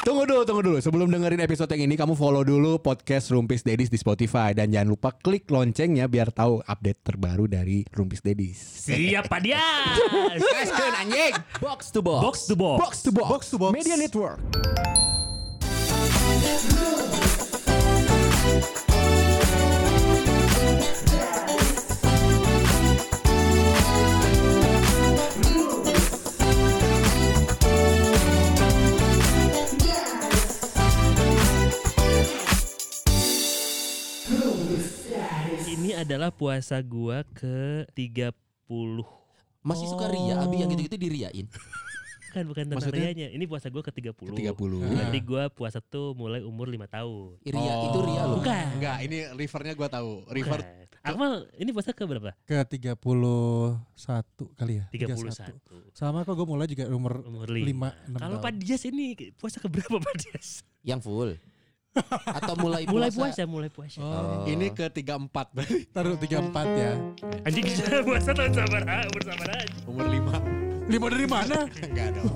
Tunggu dulu, tunggu dulu. Sebelum dengerin episode yang ini, kamu follow dulu podcast Rumpis Dedis di Spotify dan jangan lupa klik loncengnya biar tahu update terbaru dari Rumpis Dedis. Siap Pak dia. Gaskeun anjing. Box to box. Box to box. Box to box. Box to box. Media Network. Adalah puasa gua ke 30 Masih suka ria, Abi yang gitu-gitu diriain. kan bukan tentang Maksudnya? rianya. Ini puasa gua ke 30. Ke 30. Berarti gua puasa tuh mulai umur 5 tahun. Ria itu ria loh. Bukan. Enggak, ini rivernya gua tahu. River Bukan. Akmal, ini puasa ke berapa? Ke 31 kali ya? 31. Sama kok gue mulai juga umur Umur 5 5. 6 Kalau tahun. Pak Dias ini puasa ke berapa Pak Dias? Yang full. Atau mulai puasa. Mulai puasa, mulai puasa. Oh, ini ke 34 berarti taruh 34 ya. Anjing kita puasa tahun sabar umur sabar aja. umur 5. Lima dari mana? Enggak dong.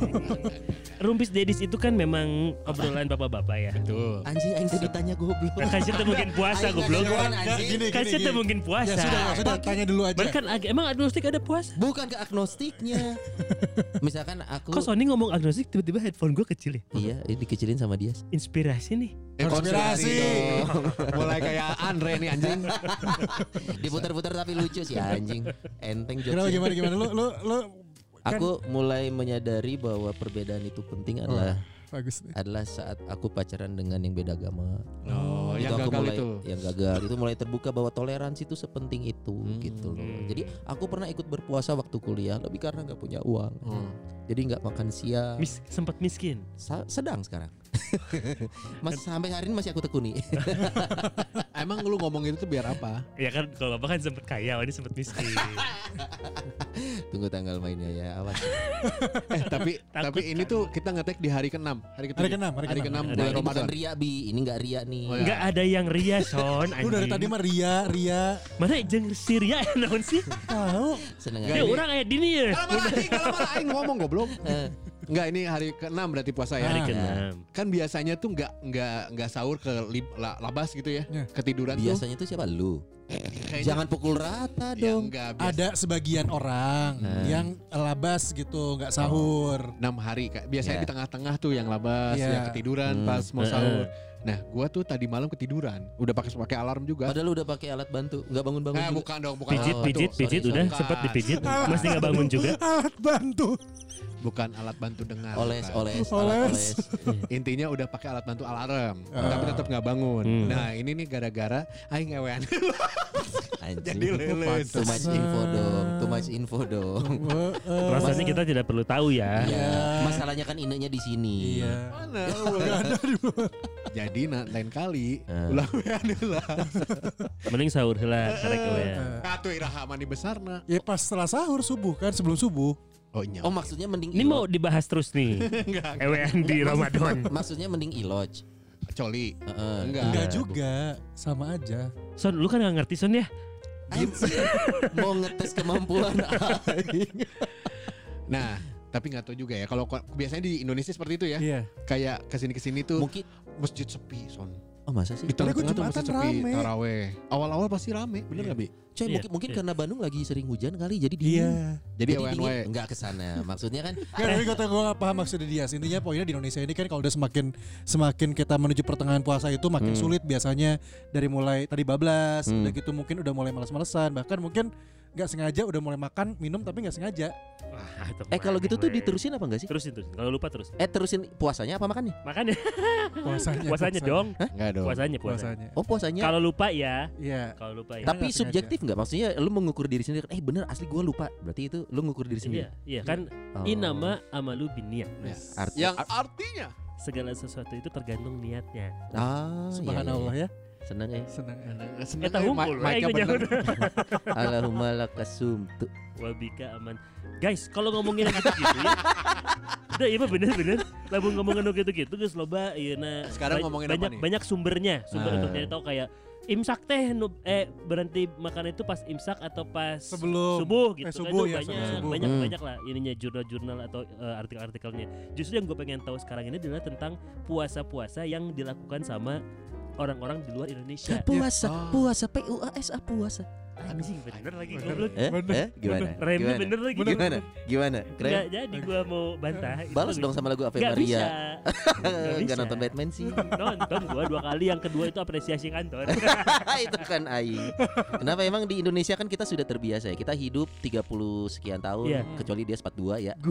Rumpis Dedis itu kan memang obrolan bapak-bapak ya. Tuh. Anjing aing tadi tanya goblok. Kan kasih tuh mungkin puasa goblok. Gini, Kan gini, tuh mungkin puasa. Ya sudah, ya sudah tanya dulu aja. Bahkan ag- emang agnostik ada puasa. Bukan ke agnostiknya. Misalkan aku Kok Sony ngomong agnostik tiba-tiba headphone gue kecil ya? Iya, ini dikecilin sama dia. Inspirasi nih. Eh, Konspirasi. dong. Mulai kayak Andre nih anjing. Diputar-putar tapi lucu sih anjing. Enteng Kenapa jokesnya. gimana gimana lu lu lu kan- Aku mulai menyadari bahwa perbedaan itu penting adalah bagus nih. adalah saat aku pacaran dengan yang beda agama. Oh, itu yang aku gagal mulai itu. yang gagal itu mulai terbuka bahwa toleransi itu sepenting itu Hmm. gitu loh. Jadi aku pernah ikut berpuasa waktu kuliah lebih karena nggak punya uang. Hmm. Jadi nggak makan siang. Mis sempat miskin. Sa- sedang sekarang. Mas sampai hari ini masih aku tekuni. Emang lu ngomong itu tuh biar apa? Ya kan kalau bapak kan sempat kaya, ini sempat miskin. Tunggu tanggal mainnya ya. Awas. Eh tapi Takut tapi ini kan. tuh kita ngetek di hari ke-6. Hari ke Hari ke-enam, hari Hari ke-enam. ke-6 Hari bulan Nah, ini bukan Ramadan. ria bi, ini nggak ria nih. Oh, ya. Enggak ada yang ria son Lu dari tadi mah ria ria. Mana jeung Syria ya naon sih? Tahu. Seneng Nggak, Ya aja. ini- orang kayak dini ya. Kalau malah aing, kalau malah aing ngomong goblok. Enggak, ini hari ke-6 berarti puasa ya. Hari Ah. ke-6. Kan biasanya tuh enggak enggak enggak sahur ke lib, la- labas gitu ya. Ya. Ketiduran tuh. biasanya tuh siapa lu? Kayaknya- Jangan pukul rata ya, dong. enggak biasa. Ada sebagian orang Nah. yang labas gitu, nggak sahur. 6 hari. Biasanya Ya. di tengah-tengah tuh yang labas, Iya. yang ketiduran Hmm. pas mau sahur. Nah, gua tuh tadi malam ketiduran. Udah pakai pakai alarm juga. Padahal lu udah pakai alat bantu, nggak bangun-bangun Nah, juga. bukan dong, bukan Pijit, alat bantu. pijit, pijit sorry, udah sempat dipijit. Masih nggak bangun juga. Alat bantu. Bukan alat bantu dengar. Oles, bukan. oles, Oles. alat oles. Intinya udah pakai alat bantu alarm, Ah. tapi tetap nggak bangun. Hmm. Nah, ini nih gara-gara aing ngewean. Anjing. Jadi leles. Too much info dong, too much info dong. Rasanya kita tidak perlu tahu ya. Iya. Masalahnya kan inenya di sini. Iya. Mana? Jadi nah, lain kali Ah. ulah wean lah. Mending sahur heula karek we. Katu iraha mani besarna. Ya pas setelah sahur subuh kan sebelum subuh. Oh iya. Oh maksudnya mending Ini mau dibahas terus nih. Ewean di Ramadan. Maksudnya mending iloj. coli. Heeh. Enggak. Enggak juga, sama aja. Son, lu kan gak ngerti Son ya? Anjir. Mau ngetes kemampuan aing. Nah, tapi nggak tahu juga ya. Kalau biasanya di Indonesia seperti itu ya. Iya. Kayak ke sini ke sini tuh Mungkin masjid sepi, son. Oh masa sih? Di tengah-tengah tuh Jumatan masjid sepi, rame. taraweh. Awal-awal pasti rame, bener Iya. nggak bi? Coy, Iya, mungkin, mungkin iya. karena Bandung lagi sering hujan kali jadi dingin. Iya. Jadi Jadi awan dingin. wae. Enggak ke sana. Maksudnya kan Kan tapi kata gue gak paham maksudnya dia. Intinya poinnya di Indonesia ini kan kalau udah semakin semakin kita menuju pertengahan puasa itu makin Hmm. sulit biasanya dari mulai tadi bablas, Hmm. udah gitu mungkin udah mulai malas-malesan, bahkan mungkin nggak sengaja udah mulai makan minum tapi nggak sengaja. Eh kalau gitu tuh diterusin apa enggak sih? Terusin terus. Kalau lupa terus. Eh terusin puasanya apa makannya? Makanya Puasanya. puasanya dong. Enggak dong. Puasanya puasanya. Puasanya. Oh puasanya. Kalau lupa ya. Iya. Kalau lupa ya. Tapi subjektif nggak? Maksudnya lu mengukur diri sendiri. Eh bener asli gua lupa. Berarti itu lu ngukur diri sendiri. Iya, iya kan Oh. inama amalu binniat. Ya. Arti- Yang ar- artinya Segala sesuatu itu tergantung niatnya. Ah, Subhanallah ya. Senang ya. Senang. seneng Kita eh, ma- mic-nya eh, bener. Allahumma lakasum tuh. Wabika aman. Guys, kalau ngomongin yang gitu-gitu ya. Udah iya bener-bener Lamun ngomongin gitu gitu guys loba iya nah Sekarang ngomongin apa banyak nih? banyak sumbernya sumber untuk nyari tahu kayak imsak teh eh berhenti makan itu pas imsak atau pas Sebelum subuh gitu eh, kan subuh itu ya, banyak subuh. banyak Hmm. banyak lah ininya jurnal-jurnal atau eh, artikel-artikelnya justru yang gue pengen tahu sekarang ini adalah tentang puasa-puasa yang dilakukan sama orang-orang di luar Indonesia Puasa, Ah. puasa P U A S A puasa. Anjing bener lagi Bener. goblok Eh, Bener. eh gimana? remnya Gimana? bener lagi Gimana? Gimana? Nggak Keren. jadi gue mau bantah Itu Balas dong sama lagu Ave Nggak bisa Maria. Nggak Gak bisa. nonton Batman sih. nonton gue dua kali yang kedua itu apresiasi kantor itu kan aing. Kenapa emang di Indonesia kan kita sudah terbiasa ya. Kita hidup 30 sekian tahun Iya. kecuali dia 42 ya.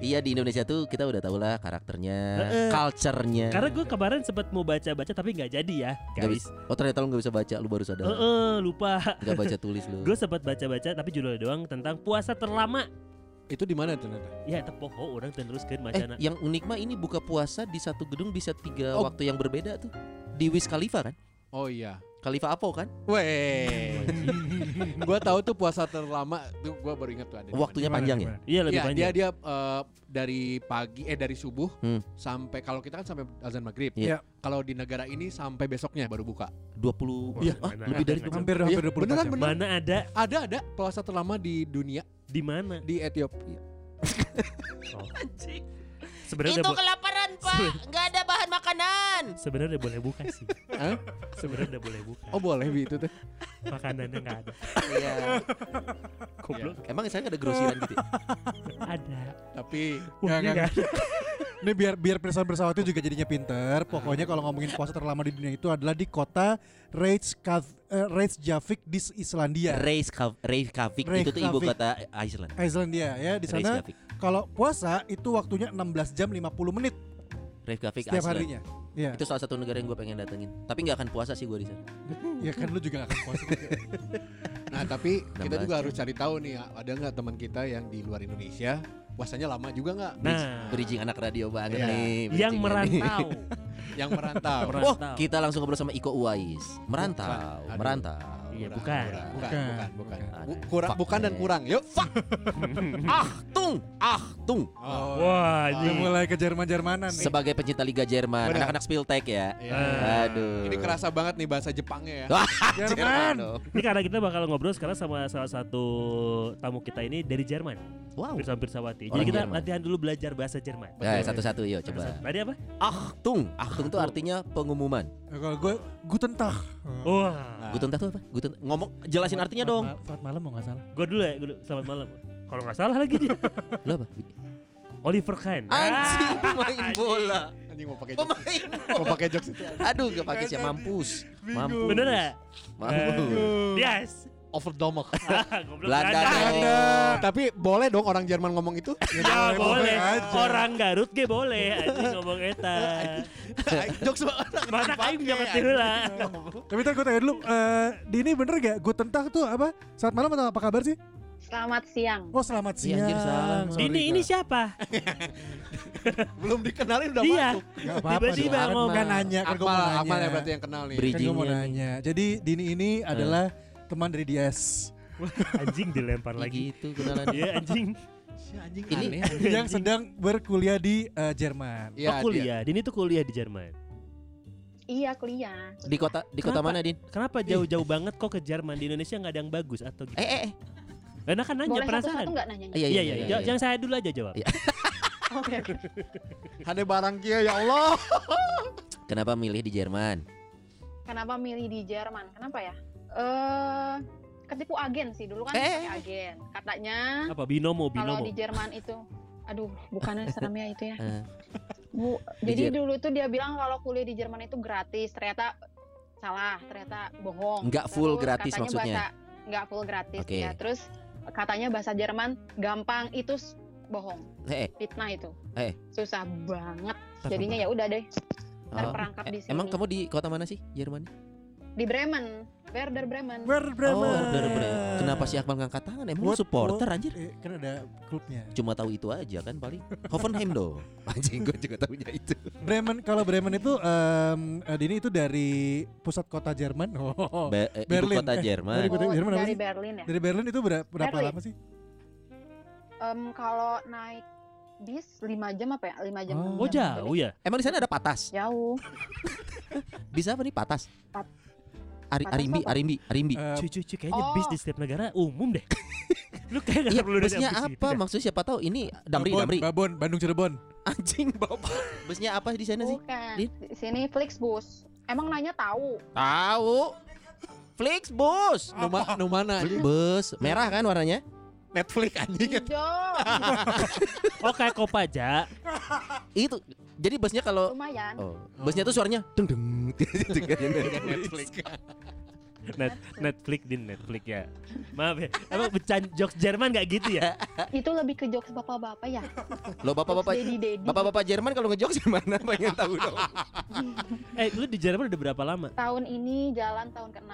iya di Indonesia tuh kita udah tau lah karakternya, culture-nya. karena gue kemarin sempat mau baca-baca tapi nggak jadi ya Nggak guys bisa. Oh ternyata lu gak bisa baca, lu baru sadar. Heeh, lupa Gak baca tulis lu. gue sempat baca-baca tapi judulnya doang tentang puasa terlama Itu di mana ternyata? ya tepoho orang teruskan Eh, macana yang unik mah ini buka puasa di satu gedung bisa tiga Oh. waktu yang berbeda tuh. Di Wiz Khalifa kan? Oh iya. Khalifa Apo kan? Weh. gua tahu tuh puasa terlama tuh gua baru ingat tuh ada. Waktunya Gimana, panjang ya? gimana? iya lebih Iya, panjang dia dia eh, dari pagi eh dari subuh Hmm. sampai kalau kita kan sampai azan maghrib. Iya. Kalau di negara ini sampai besoknya baru buka. 20 Iya. ah, Mana lebih dari 20. Hampir hampir 24 beneran, jam. beneran. mana ada Ada ada puasa terlama di dunia di mana di Ethiopia. sebenarnya bo- kelaparan pak, nggak ada bahan makanan. sebenarnya udah boleh buka sih Hah? sebenarnya udah boleh buka Oh boleh Bi, itu tuh. makanannya nggak ada Iya. goblok Emang saya nggak ada grosiran gitu? ya? ada Tapi Wah, Nggak, ada. Ini biar biar pesawat pesawatnya juga jadinya pinter. Pokoknya kalau ngomongin puasa terlama di dunia itu adalah di kota Reykjavik, eh, Reykjavik di Islandia. Reykjavik, Reykjavik itu tuh ibu kota Iceland. Islandia ya di sana Reykjavik, kalau puasa itu waktunya 16 jam 50 menit Reykjavik setiap Iceland. harinya. Ya, Itu salah satu negara yang gue pengen datengin. Tapi nggak akan puasa sih gue di sana. ya kan lu juga gak akan puasa. nah tapi kita 16 juga jam. harus cari tahu nih ada nggak teman kita yang di luar Indonesia puasanya lama juga nggak? nah Bridging anak radio banget Iya. nih. yang merantau Yang merantau. Oh, Merantau. kita langsung ngobrol sama Iko Uwais. Merantau, merantau. Iya, bukan. kurang, bukan, Bukan, bukan, bukan. bukan. Bu- kurang, bukan dan kurang. Yuk, fuck. ah, tung, ah, tung. Oh, wah Udah ini mulai ke Jerman-Jermanan nih. Sebagai pencinta Liga Jerman, anak-anak Spiltek ya. iya. Aduh. Ini kerasa banget nih bahasa Jepangnya ya. Wah, Jerman. Ini karena kita bakal ngobrol sekarang sama salah satu tamu kita ini dari Jerman, Wow. Pirsa Pirsawati. Jadi kita Jerman. latihan dulu belajar bahasa Jerman. Ya, satu-satu yuk coba. Tadi apa? Achtung, Achtung itu artinya pengumuman. Ya, kalau gue Guten Tag. Wah, Guten Tag itu apa? Guten ngomong jelasin artinya dong. Selamat malam mau nggak salah. gue dulu ya, gua dulu. Selamat malam. Kalau nggak salah lagi dia. Lo apa? Oliver Kahn. Anjing Ah, pemain bola. anjing mau pakai. Pemain. Mau pakai jokes itu. Aduh, gak pakai siapa mampus. Mampus. Bener ya? Mampus. Yes. Overdomok. Goblok Belanda Belanda. Tapi boleh dong orang Jerman ngomong itu? Ya boleh, boleh. boleh. Orang Garut ge boleh anjing ngomong eta. jokes banget. Mana aing nyokot heula. Tapi ntar gue tanya dulu, eh, di ini bener gak Guten Tag tuh apa? Saat malam atau apa kabar sih? Selamat siang. Oh selamat Iya, siang. anjir, salam. Sorry, Ini siapa? Belum dikenalin udah Iya. masuk. Tiba-tiba ngomong. Kan nanya, kan gue mau Akmal, nanya. Akmal ya berarti yang kenal nih. Kan gue mau nanya. Jadi Dini ini adalah teman dari DS Anjing dilempar lagi. Gitu kenalan. Iya anjing. Si anjing Ini- aneh. yang sedang berkuliah di eh, Jerman. Iya, oh kuliah. Dini tuh kuliah di Jerman. Iya kuliah. Di kota di kota Kenapa? mana, Din? Kenapa jauh-jauh banget kok ke Jerman? Di Indonesia nggak ada yang bagus atau gitu? Eh, eh, eh. Enak kan nanya Boleh penasaran. satu-satu nggak nanya? Iya, Iya iya, iya. Jangan saya dulu aja jawab. Iya. Oke. Hade barang kia ya Allah. Kenapa milih di Jerman? Kenapa milih di Jerman? Kenapa ya? Eh ketipu agen sih dulu kan Eh. agen. Katanya Apa binomo kalau binomo? di Jerman itu aduh bukannya serem ya itu ya. Eh, Bu, Di jadi Jer- dulu tuh dia bilang kalau kuliah di Jerman itu gratis. Ternyata salah, ternyata bohong. Nggak full Terus gratis katanya maksudnya? Bahasa, nggak full gratis Oke. ya. Terus katanya bahasa Jerman gampang itu bohong, eh, eh. fitnah itu. Eh. Susah banget. Jadinya ya udah deh Oh. terperangkap di Eh, sini. Emang kamu di kota mana sih, Jerman? Di Bremen, Werder Bremen. Werder Bremen. Oh, Werder Bremen. Kenapa si Akmal ngangkat tangan? Emang lu What- supporter anjir? Eh, kan ada klubnya. Cuma tahu itu aja kan paling. Hoffenheim dong. Anjing gue juga tahunya itu. Bremen kalau Bremen itu em, eh, Dini itu dari pusat kota Jerman. Oh. Ba- eh, ibu Berlin. kota Eh, Jerman. dari kota Oh, Jerman dari sih? Berlin ya. Dari Berlin itu berapa, berapa Berlin. lama sih? Em, kalau naik bis 5 jam apa ya? 5 jam. Oh. enam Oh jam gitu jauh ya? Emang di sana ada patas? Jauh. Bisa apa nih patas? Pat- Ari, arimbi, arimbi, arimbi. Eh, Cuy, cuy, cuy, kayaknya Oh. bis di setiap negara umum deh. Lu kayak Iya, gak perlu nanya busnya apa? Maksudnya siapa tahu ini Damri, Babon, Damri. Babon, Bandung Cirebon. Anjing bapak. Busnya apa di sana sih? Di sini Flixbus. Emang nanya tahu. Tahu. Flix bus. Nu, ma- nu mana? anjing? Bus merah kan warnanya? Netflix anjing. Hijau. Oh kayak Kopaja. Itu. Jadi busnya kalau Lumayan. Oh, busnya tuh suaranya deng deng. Netflix. Net, Netflix di Netflix ya. Maaf ya. Emang becan jokes Jerman gak gitu ya? Itu lebih ke jokes bapak-bapak ya. Lo bapak-bapak bapak-bapak Jerman kalau ngejokes gimana? Pengen tahu dong. Eh, lu di Jerman udah berapa lama? Tahun ini jalan tahun ke-6.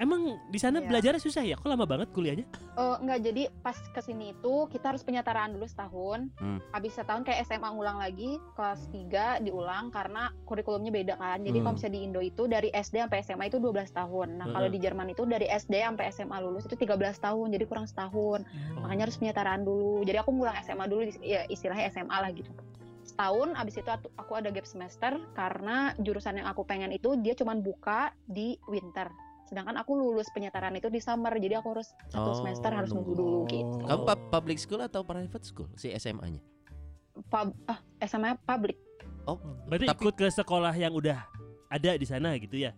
Emang di sana Iya. belajarnya susah ya? Kok lama banget kuliahnya? Eh, enggak jadi pas ke sini itu kita harus penyetaraan dulu setahun. Hmm. Habis setahun kayak SMA ngulang lagi kelas 3 diulang karena kurikulumnya beda kan. Jadi Hmm. kalau misalnya di Indo itu dari SD sampai SMA itu 12 tahun. Nah, kalau Hmm. di Jerman itu dari SD sampai SMA lulus itu 13 tahun. Jadi kurang setahun. Makanya harus penyetaraan dulu. Jadi aku ngulang SMA dulu ya istilahnya SMA lah gitu. Setahun abis itu aku ada gap semester karena jurusan yang aku pengen itu dia cuman buka di winter. Sedangkan aku lulus penyetaraan itu di summer. Jadi aku harus Oh, satu semester harus nunggu dulu gitu. Kamu pub- public school atau private school si SMA-nya? Pub, ah, SMA public. Oh, Berarti Tapi- ikut ke sekolah yang udah ada di sana gitu ya?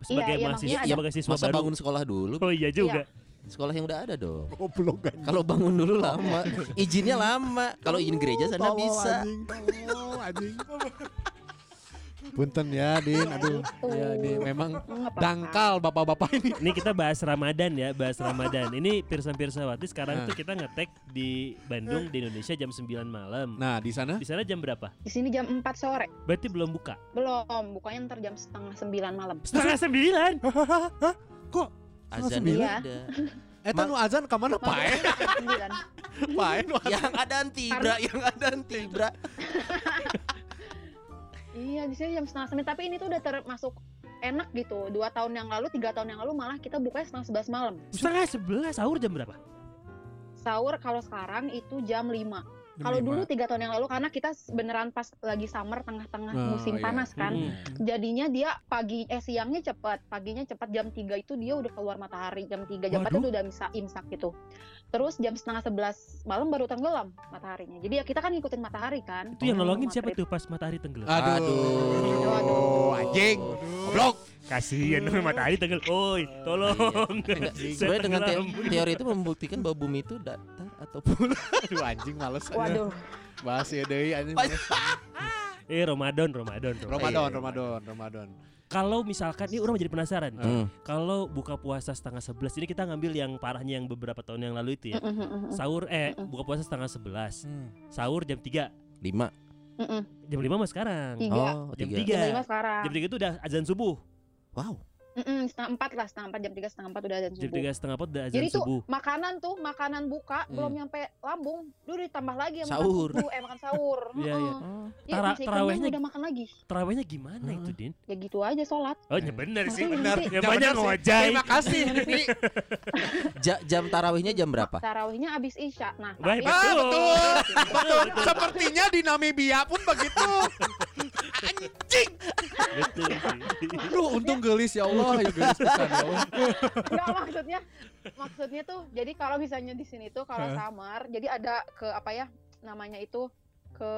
Sebagai iya, mahasiswa, ada- sebagai siswa masa baru. bangun sekolah dulu? Oh iya juga. Sekolah yang udah ada dong. Goblok kan. Kalau bangun dulu lama, izinnya lama. Kalau izin gereja sana bisa. anjing, anjing. Punten ya, Din. Aduh. Gitu. Ya, Din. Memang dangkal bapak-bapak ini. Ini kita bahas Ramadan ya, bahas Ramadan. Ini Pirsa Pirsawati sekarang Nah. tuh kita ngetek di Bandung di Indonesia jam 9 malam. Nah, di sana Di sana jam berapa? Di sini jam 4 sore. Berarti belum buka. Belum, bukanya ntar jam setengah 9 malam. Setengah sembilan. Azan sembilan. ada. Eta nu azan ka mana pae? 9. Pae yang ada tibra, yang ada tibra. Iya, di sini jam setengah 9. Tapi ini tuh udah termasuk enak gitu. Dua tahun yang lalu, tiga tahun yang lalu malah kita bukanya setengah 11 malam. Setengah sebelas. Sahur jam berapa? Sahur kalau sekarang itu jam 5. Kalau dulu tiga tahun yang lalu karena kita beneran pas lagi summer tengah-tengah Oh, musim iya. panas kan. Hmm. Jadinya dia pagi eh siangnya cepat, paginya cepat jam 3 itu dia udah keluar matahari jam 3 jam 4 Waduh. itu udah bisa imsak gitu. Terus jam setengah 11 malam baru tenggelam mataharinya. Jadi ya kita kan ngikutin matahari kan. Itu yang nolongin siapa tuh pas matahari tenggelam? Aduh. Aduh. Anjing. Goblok. Kasihan matahari tenggelam. Oi, tolong. Saya Sebenarnya dengan te- teori itu membuktikan bahwa bumi itu ataupun Aduh anjing males. Waduh, Bahas ya deui anjing. Males. Eh Ramadan, Ramadan, Ramadan. Ramadan, Ramadan, Ramadan. Kalau misalkan ini orang jadi penasaran. Hmm. Kalau buka puasa setengah sebelas ini kita ngambil yang parahnya yang beberapa tahun yang lalu itu ya. Mm-mm, Sahur eh buka puasa setengah sebelas. Hmm. Sahur jam 3 lima. mm-mm. Jam 5 mah sekarang. Tiga. Oh, Jam tiga. tiga. Jam 5 sekarang. Jam 3 itu udah azan subuh. Wow. Mm-mm, setengah 4 lah, setengah 4 jam 3 setengah 4 udah azan Jam subuh. 3 setengah 4 udah azan Jadi tuh subuh. makanan tuh makanan buka Hmm. belum nyampe lambung, dulu ditambah lagi sama Sahur. makan subuh, eh makan sahur. Iya, iya. Iya, Tara- tarawehnya- udah makan lagi. Terawihnya gimana itu, Din? Ya gitu aja sholat. Oh, ya bener sih. Benar. Ya banyak ngojai. Terima kasih. Ja- jam tarawihnya jam berapa? Tarawihnya abis isya. Nah, Baik, tapi Ah, betul. Betul, betul. Sepertinya di Namibia pun begitu. Anjing. Sih. Duh, untung gelis ya Allah, ya gelis pisan ya Allah. Enggak maksudnya maksudnya tuh jadi kalau misalnya di sini tuh kalau summer jadi ada ke apa ya namanya itu ke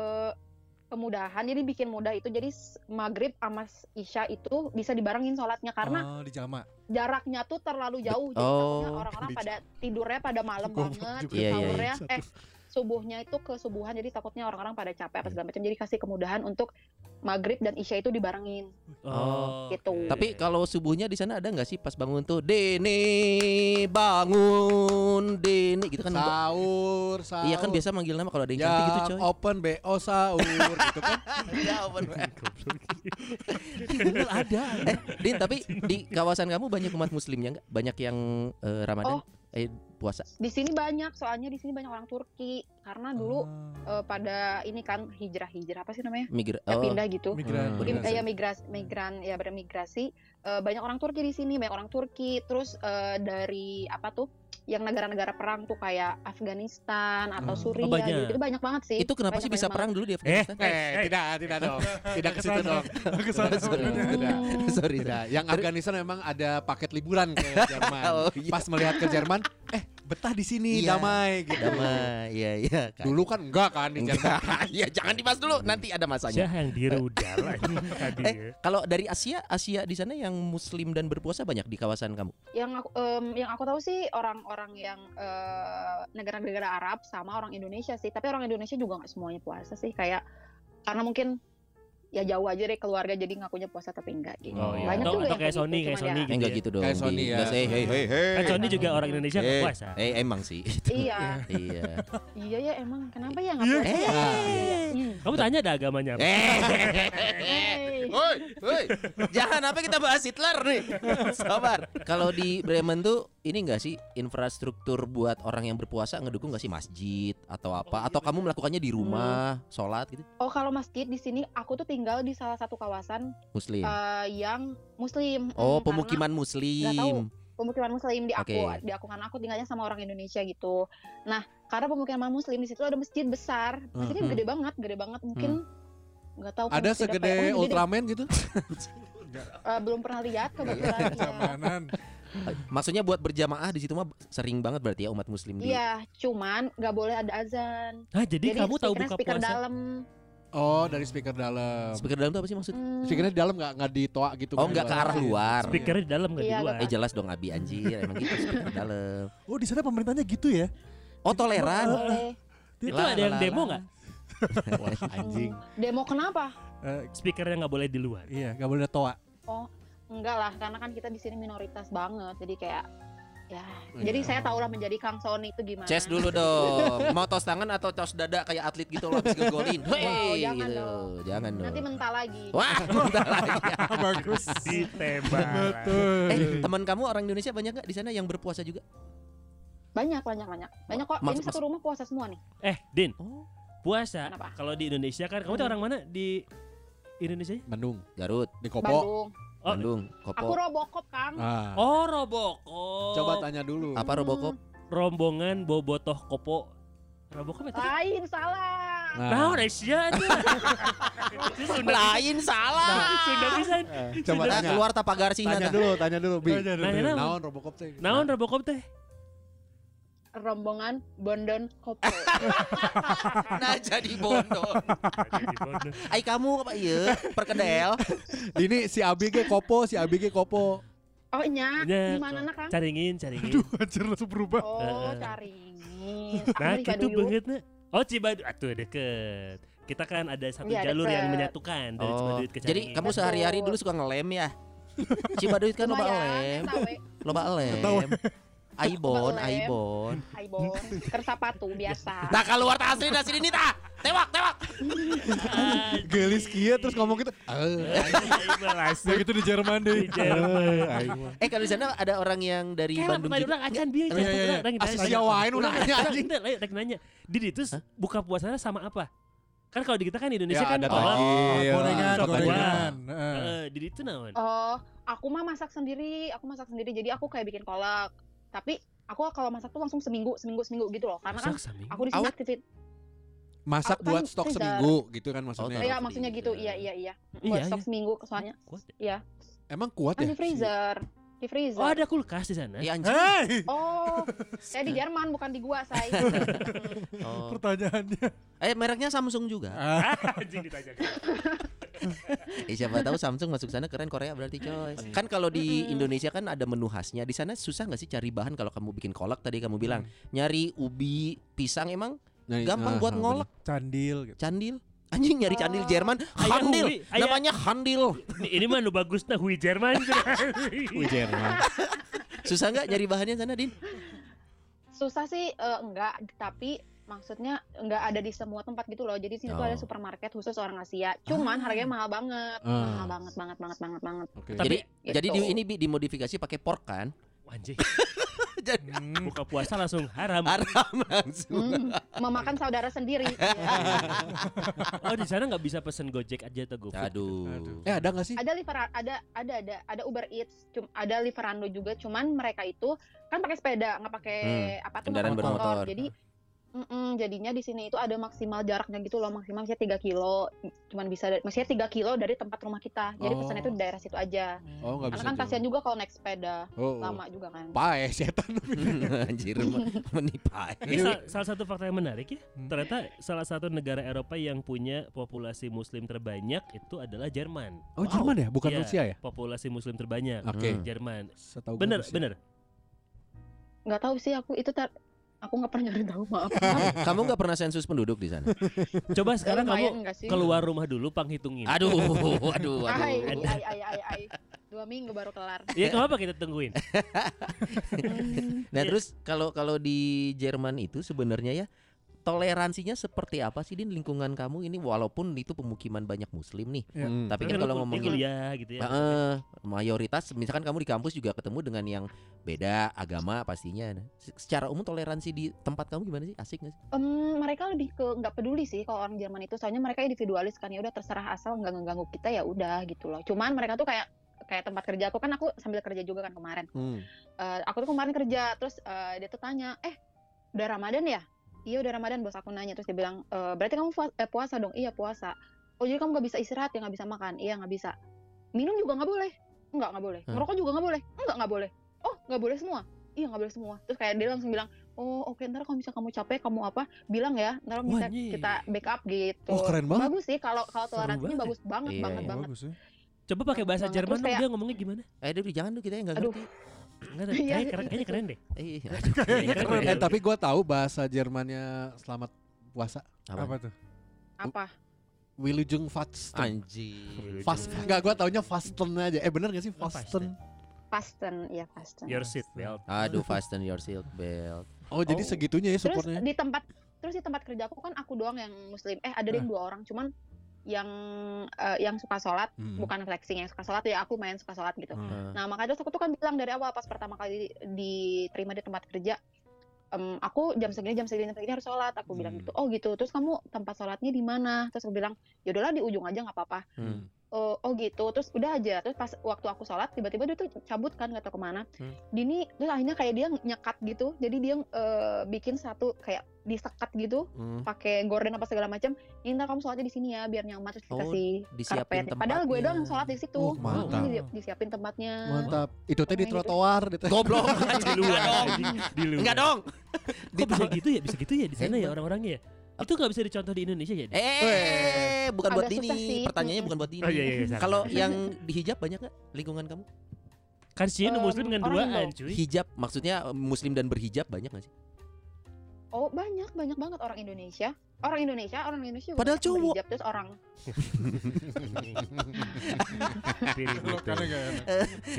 kemudahan jadi bikin mudah itu jadi maghrib sama isya itu bisa dibarengin sholatnya karena Oh, di Jama. jaraknya tuh terlalu jauh jadi Oh. orang-orang pada tidurnya pada malam banget juga. Iya, iya, sahurnya iya. eh subuhnya itu ke subuhan jadi takutnya orang-orang pada capek apa segala macam jadi kasih kemudahan untuk maghrib dan isya itu dibarengin Oh, Gitu. oke. Tapi kalau subuhnya di sana ada nggak sih pas bangun tuh Dene bangun Dene gitu kan Sahur, sahur. Iya kan biasa manggil nama kalau ada yang Jam cantik gitu coy. open BO sahur gitu kan. Ya, open. Bener ada. Eh, Din, tapi di kawasan kamu banyak umat muslimnya nggak? Banyak yang eh, Ramadan Oh. Eh puasa. di sini banyak soalnya di sini banyak orang Turki karena dulu eh, pada ini kan hijrah hijrah apa sih namanya Migra ya oh. pindah gitu Migran. Hmm. Migrasi. ya migras migran ya bermigrasi Eh, banyak orang Turki di sini banyak orang Turki terus eh, dari apa tuh yang negara-negara perang tuh kayak Afghanistan atau Hmm. Suriah Oh, banyak. gitu. Itu banyak banget sih. Itu kenapa Banyak, sih bisa banyak perang dulu di Afghanistan? Eh, tidak, tidak dong. Tidak ke situ dong. Ke sana. Sorry. Tidak. Sorry. Tidak. Yang Afghanistan memang ada paket liburan ke Jerman. Oh, iya. Pas melihat ke Jerman, eh betah di sini Iya. damai gitu. Damai, iya iya. kan. Dulu kan enggak kan di Jerman. Enggak, ya jangan dibahas dulu, nanti ada masanya. Saya yang di rudal tadi Eh, ya. kalau dari Asia, Asia di sana yang muslim dan berpuasa banyak di kawasan kamu. yang aku em, yang aku tahu sih orang-orang yang eh, negara-negara Arab sama orang Indonesia sih tapi orang Indonesia juga nggak semuanya puasa sih kayak karena mungkin ya jauh aja deh keluarga jadi ngakunya puasa tapi enggak gitu Oh, iya. banyak Atau- juga atau yang kayak gitu, Sony, kayak Sony ya- Eh enggak gitu dong. Kayak Sony ya. enggak, hey, hey, hey, hey. Kan Sony juga orang Indonesia nggak Eh, puasa. Eh emang sih. iya iya. iya ya emang kenapa ya nggak Iya. puasa ya? Eh. Iya, iya. Hmm. Kamu tanya ada agamanya apa? Eh. Hey. Woi, woi. Jangan apa kita bahas Hitler nih. Sabar. Kalau di Bremen tuh ini enggak sih infrastruktur buat orang yang berpuasa ngedukung enggak sih masjid atau apa? Atau kamu melakukannya di rumah, sholat gitu? oh kalau masjid di sini aku tuh tinggal di salah satu kawasan Muslim. eh, yang muslim Oh, Hmm, pemukiman nggak tahu. muslim. pemukiman muslim di aku di aku karena aku tinggalnya sama orang Indonesia gitu nah karena pemukiman muslim di situ ada masjid besar masjidnya Mhm. gede banget gede banget mungkin nggak tahu Ada apa segede gede deh. Ultraman gitu? Eh, belum pernah lihat kebetulan iya. Zamanan. Maksudnya buat berjamaah di situ mah sering banget berarti ya umat muslim di. Iya, cuman nggak boleh ada azan. Nah, jadi, kamu tahu buka speaker puasa? dalam. Oh, dari speaker dalam. Speaker dalam tuh apa sih maksud? Hmm, Speakernya di dalam nggak nggak ditoa gitu. Oh, kan? enggak ke arah luar. Speakernya di dalam nggak di Iya, luar. Eh jelas dong Abi anjir, emang gitu speaker dalam. Oh di sana pemerintahnya gitu ya? Oh, toleran. boleh. Itu Lah, ada yang lah, demo nggak? Wah, anjing. Demo kenapa? Eh, Speakernya nggak boleh di luar. iya, gak boleh ada toa. Enggak lah, karena kan kita di sini minoritas banget. Jadi kayak ya. Iya. Jadi saya tahu lah menjadi Kang Sony itu gimana. Ces dulu dong. Mau tos tangan atau tos dada kayak atlet gitu loh habis ngegolin. Hei, jangan gitu. dong. Jangan dong. Nanti mental lagi. Wah, bentar lagi. Bagus. Ditembak. Betul. Eh, teman kamu orang Indonesia banyak nggak di sana yang berpuasa juga? Banyak, banyak, banyak. Banyak kok. Mas- Ini satu rumah puasa semua nih. Eh, Din, Oh, puasa. Kenapa? Kalau di Indonesia kan, kamu tuh orang mana di Indonesia? Bandung, Garut, di Kopo. Bandung. Oh. Bandung, Aku Kopo. Robocop, Kang. Ah. Oh, Robokop. Coba tanya dulu. Apa Robocop? rombongan bobotoh kopo. Robokop itu. Lain salah. Nah, Indonesia aja. Itu Sunda. Lain salah. Sunda pisan. Eh, Coba Nah, tanya. keluar tapagar sih Tanya dulu, tanya dulu, Bi. Tanya dulu. Naon? Robocop teh? Naon Robokop teh? Rombongan Bondon Kopo. Nah, jadi bodoh. Ai kamu apa iya? Perkedel. Ini si Abi ge Kopo, si Abi ge Kopo. Oh, nya. Nya, Di mana nak, Kang? Caringin, caringin. Aduh, anjir langsung berubah. Oh, caringin. Nah, gitu banget nah. Oh, Cibadu. Atuh deket. Kita kan ada satu Iya, jalur yang deket. menyatukan dari Oh, Cibaduyut ke jadi Caringin. kamu sehari-hari dulu suka ngelem ya? Cibaduit kan loba Lumayan, lem, loba lem. Aibon. Aibon. Aibon, kersapatu biasa. Nah keluar tas asli dari sini tah. Tewak, tewak. Gelis kia terus ngomong gitu. Ya gitu di Jerman deh. Di Jerman. Eh kalau di sana ada orang yang dari Kayak Bandung juga. orang acan bieu Iya, iya, iya. Asli wae nu nanya anjing. Rek nanya. Didi itu buka puasanya sama apa? Kan kalau di kita kan di Indonesia Ya, kan ada kolak. tajil. Gorengan, gorengan. Eh, Didi itu naon? Oh, aku mah masak sendiri. Aku masak sendiri. Jadi aku kayak bikin kolak. Tapi aku kalau masak tuh langsung seminggu, seminggu, seminggu gitu loh. Karena kan Sak sami. aku di sini aktifit. Masak Kan buat stok freezer. seminggu gitu kan maksudnya. Oh, Iya, maksudnya gitu. Iya, iya, iya. Iya, Buat stok iya. seminggu soalnya. Kuat ya? Emang kuat Kan ya? di freezer. Di freezer. Oh, ada kulkas di sana. Iya anjing. Hei, Oh, saya di Jerman bukan di gua, saya. Oh. pertanyaannya. Eh mereknya Samsung juga. Ah, Anjing ditanya. Eh siapa tahu Samsung masuk sana keren Korea berarti coy. Kan kalau di. Indonesia kan ada menu khasnya. Di sana susah nggak sih cari bahan kalau kamu bikin kolak tadi kamu bilang nyari ubi pisang emang Nah, gampang nah, buat nah, ngolak candil gitu. candil. Anjing nyari candil Oh. Jerman, handil. hui, aya- Namanya handil. Ini, ini mah nu bagus nah hui Jerman. Wih, Jerman. Susah nggak nyari bahannya sana, Din? Susah sih eh, enggak, tapi maksudnya enggak ada di semua tempat gitu loh. Jadi sini tuh ada Oh. supermarket khusus orang Asia. Cuman harganya mahal banget. Ah. Mahal banget banget banget banget banget. Oke. Tapi- Jadi Gitu. jadi di, ini Bi, dimodifikasi pakai pork kan? Anjing. Jadi Hmm. Buka puasa langsung haram. haram langsung. Hmm, memakan saudara sendiri. Oh di sana nggak bisa pesen Gojek aja atau GoFood. Aduh. Aduh. Eh ada gak sih? ada liver ada ada ada ada Uber Eats, cum, ada Liverando juga. Cuman mereka itu kan pakai sepeda, nggak pakai apa tuh nggak kendaraan bermotor. Jadi mm-mm, jadinya di sini itu ada maksimal jaraknya gitu loh, maksimal misalnya 3 kilo. Cuman bisa maksudnya 3 kilo dari tempat rumah kita. Jadi Oh. pesannya itu di daerah situ aja. Oh nggak bisa. Karena kan jauh. kasihan juga kalau naik sepeda. Oh, oh. Lama juga kan. Pae setan. Anjir menipai. Ini sal- salah satu fakta yang menarik ya. Hmm. Ternyata salah satu negara Eropa yang punya populasi Muslim terbanyak itu adalah Jerman. Oh Jerman ya, bukan Iya. Rusia ya? Populasi Muslim terbanyak. Oke. Hmm. Jerman. Setahu gue Bener, Rusia. bener. Nggak tahu sih aku itu tar aku nggak pernah nyari tahu maaf. Kamu nggak pernah sensus penduduk di sana? Coba sekarang kamu keluar rumah dulu panghitungin. Aduh, aduh, aduh. ai, ai, ai, ai. Dua minggu baru kelar. Ya kenapa kita tungguin? Nah, Iya. terus kalau kalau di Jerman itu sebenarnya ya toleransinya seperti apa sih di lingkungan kamu ini walaupun itu pemukiman banyak muslim nih. Ya. Hmm. Tapi Kan kalau ngomongin kuliah gitu ya. Heeh, mayoritas misalkan kamu di kampus juga ketemu dengan yang beda agama pastinya. Nah, se- secara umum toleransi di tempat kamu gimana sih? Asik gak sih? Em, mereka lebih ke nggak peduli sih kalau orang Jerman itu soalnya mereka individualis kan ya udah terserah asal nggak ngeganggu kita ya udah gitu loh cuman mereka tuh kayak kayak tempat kerja aku kan aku sambil kerja juga kan kemarin Hmm. Eh, aku tuh kemarin kerja terus eh, dia tuh tanya eh udah Ramadan ya iya udah Ramadan bos. Aku nanya terus dia bilang "Eh, berarti kamu eh, puasa dong? Iya puasa. Oh jadi kamu nggak bisa istirahat ya? Nggak bisa makan? Iya nggak bisa. Minum juga nggak boleh. Nggak nggak boleh. Hah? ngerokok juga nggak boleh? Enggak nggak boleh. Oh nggak boleh semua? Iya nggak boleh semua. Terus kayak dia langsung bilang oh oke ntar kalau bisa kamu capek kamu apa bilang ya. Ntar Wah, bisa kita backup gitu. Oh, keren banget. bagus sih kalau kalau toleransinya banget. bagus banget Iya, banget iya. banget. Bagus ya. Coba pakai bahasa Banget. Jerman Terus dong, kayak- dia ngomongnya gimana? Eh, aduh jangan tuh kita yang nggak ngerti. Enggak. Iya, Kayaknya keren, kayaknya keren deh. Eh, Kayaknya keren. Eh tapi gue tahu bahasa Jermannya selamat puasa. apa? Apa tuh? apa Wilujeng Fasten. Anjir. Fast, enggak gue taunya Fasten aja. Eh bener gak sih Fasten? fasten ya fasten Your seat belt. Aduh, fasten your seat belt. Oh, jadi Oh. segitunya ya terus supportnya. di tempat terus di tempat kerja aku kan aku doang yang muslim eh ada yang dua orang cuman yang eh, yang suka sholat Hmm. bukan flexing yang suka sholat ya aku main suka sholat gitu Hmm. Eh, nah makanya terus aku tuh kan bilang dari awal pas pertama kali diterima di tempat kerja em, aku jam segini jam segini jam segini harus sholat aku bilang Hmm. gitu oh gitu terus kamu tempat sholatnya di mana terus aku bilang yaudahlah di ujung aja nggak apa-apa hmm. Oh, oh gitu terus udah aja terus pas waktu aku sholat tiba-tiba dia tuh cabut kan nggak tahu ke mana Hmm. Dini terus akhirnya kayak dia nyekat gitu jadi dia eh, bikin satu kayak disekat gitu Hmm. pakai gorden apa segala macam ini ntar kamu sholatnya di sini ya biar nyaman terus Oh, dikasih disiapin karpet padahal gue doang yang sholat di situ Oh, mantap. Disiapin tempatnya Mantap. Itu teh di gitu. trotoar gitu. Goblok. Di luar. Enggak dong. Di luar. Enggak dong. Kok bisa gitu ya? Bisa gitu ya di sana ya orang-orangnya ya? Itu nggak bisa dicontoh di Indonesia ya? Eh, bukan buat Agak susah Dini. sih. Pertanyaannya bukan buat Dini. Oh iya iya. iya. Kalau yang di hijab banyak nggak lingkungan kamu? kan sih Em, muslim dengan orang duaan, Indo. cuy. Hijab maksudnya eh, muslim dan berhijab banyak nggak sih? Oh banyak banyak banget orang Indonesia orang Indonesia orang Indonesia Padahal cowok. berhijab. terus orang gitu. Piring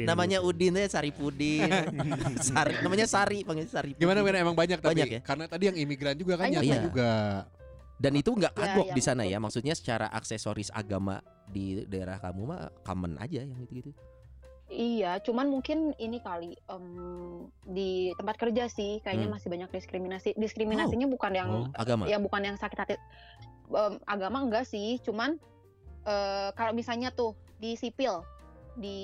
Namanya Udin ya Saripudin. Sari namanya Sari panggil Sari. Gimana gimana emang banyak tapi Banyak ya? karena tadi yang imigran juga kan Banyak, nyata Iya. juga. Dan itu nggak Ya, kagok ya, di sana betul. ya. Maksudnya secara aksesoris agama di daerah kamu mah common aja yang gitu-gitu. Iya, cuman mungkin ini kali em, di tempat kerja sih kayaknya Hmm. masih banyak diskriminasi. Diskriminasinya bukan yang Oh. Agama. ya bukan yang sakit hati Em, agama enggak sih, cuman eh, kalau misalnya tuh di sipil di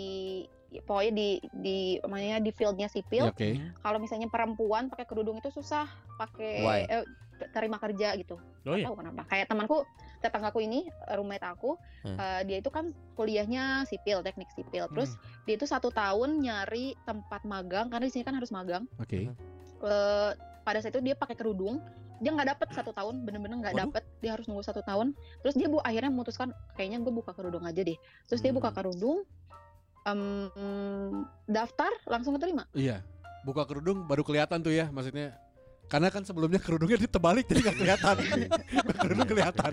pokoknya di di namanya di fieldnya Ya, sipil, Oke. kalau misalnya perempuan pakai kerudung itu susah pakai eh, terima kerja gitu. Oh iya. tahu kenapa. Kayak temanku, tetanggaku ini, roommate aku, Hmm. eh, dia itu kan kuliahnya sipil, teknik sipil. Terus Hmm. dia itu satu tahun nyari tempat magang karena di sini kan harus magang. Oke. Eh, pada saat itu dia pakai kerudung, dia nggak dapet satu tahun, bener-bener nggak Waduh. dapet. Dia harus nunggu satu tahun. Terus dia bu akhirnya memutuskan kayaknya gue buka kerudung aja deh. Terus dia buka Hmm. kerudung, em, daftar langsung keterima. Iya. Buka kerudung baru kelihatan tuh ya maksudnya. Karena kan sebelumnya kerudungnya ditebalik jadi nggak kelihatan. kerudung kelihatan.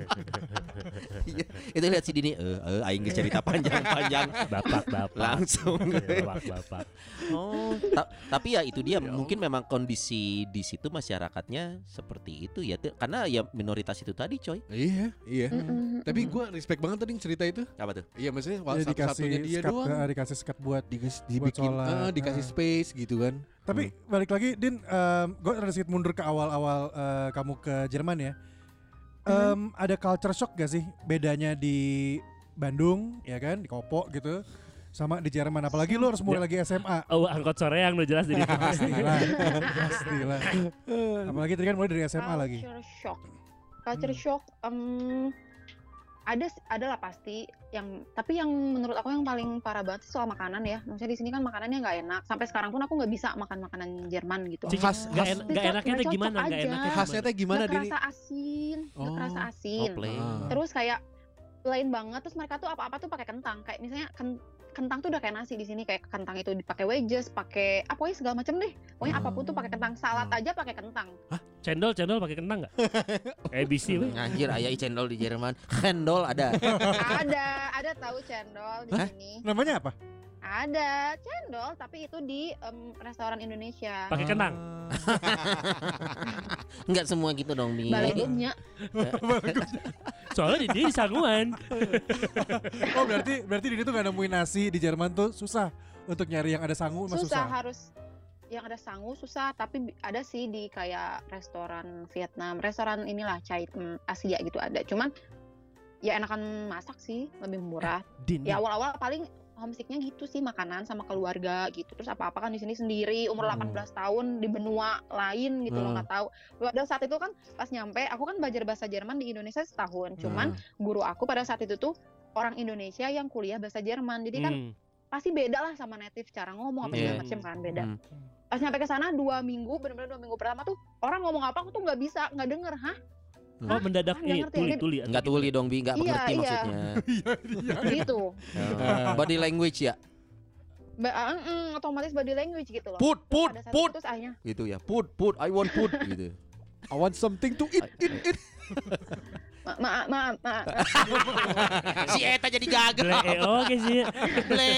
Iya. Itu lihat si Dini eh eh aing geus cerita panjang-panjang Bapak, bapak. langsung. Bapak, bapak. Oh, ta- tapi ya itu dia mungkin memang kondisi di situ masyarakatnya seperti itu ya. Karena ya minoritas itu tadi, coy. iya, iya. Tapi gue respect banget tadi cerita itu. Apa tuh? Iya maksudnya Dia satu-satunya dikasih dia skat, doang. eh, dikasih skat buat dibikin, sholat, eh, dikasih space gitu kan. Tapi balik lagi Din, gue ada sedikit mundur ke awal-awal eh, kamu ke Jerman ya. Em, ada culture shock gak sih bedanya di Bandung ya kan di Kopo gitu sama di Jerman? Apalagi lu harus mulai lagi SMA Oh angkot sore yang udah jelas dari pastilah pastilah. Apalagi tadi kan mulai dari SMA lagi Culture shock. Culture Hmm. shock em, ada ada lah pasti yang tapi yang menurut aku yang paling parah banget sih soal makanan ya. Maksudnya di sini kan makanannya nggak enak. Sampai sekarang pun aku nggak bisa makan makanan Jerman gitu. Cik, Khas- nggak en- nggak enaknya gimana? Nggak aja. enaknya Khasnya teh gimana nggak Dini? kerasa asin, Oh. kerasa Oh, asin. plain. Ah. Terus kayak plain banget. Terus mereka tuh apa-apa tuh pakai kentang. Kayak misalnya ken- kentang tuh udah kayak nasi di sini kayak kentang itu dipakai wedges, pakai apa pokoknya segala macam deh. Pokoknya apa pun tuh pakai kentang. Salad Ah. aja pakai kentang. Cendol cendol pakai kentang nggak? ABC weh. Anjir ayah cendol di Jerman. Cendol ada. ada, ada tahu cendol di Hah? sini. namanya apa Ada cendol tapi itu di em, restoran Indonesia. Pakai kentang. Enggak semua gitu dong, Mi. Balegumnya. Soalnya di dia di Sanguan. oh berarti berarti Dini tuh gak nemuin nasi di Jerman tuh susah untuk nyari yang ada sangu mah susah, susah harus yang ada sangu susah tapi ada sih di kayak restoran Vietnam restoran inilah Chai em, Asia gitu ada cuman ya enakan masak sih lebih murah Din. ya awal-awal paling homesicknya gitu sih makanan sama keluarga gitu terus apa-apa kan di sini sendiri umur Hmm. 18 tahun di benua lain gitu loh Hmm. nggak tahu pada saat itu kan pas nyampe aku kan belajar bahasa Jerman di Indonesia setahun cuman guru aku pada saat itu tuh orang Indonesia yang kuliah bahasa Jerman jadi kan Hmm. pasti beda lah sama native cara ngomong apa segala Iya. macam kan beda Hmm. pas nyampe ke sana dua minggu benar-benar dua minggu pertama tuh orang ngomong apa aku tuh nggak bisa nggak denger hah Oh mendadak Ah, nggak ini ngerti. tuli tuli. Enggak tuli dong, Bi, enggak Iya, mengerti iya. maksudnya. gitu Oh, Body language ya. ba- ah, mm, otomatis body language gitu loh Put, Terus put, saat put. itu terus akhirnya Gitu ya. Put, put, I want put gitu. I want something to eat, eat, eat. ma ma ma, ma si Eta jadi gagal. Eh, oke sih. Ble.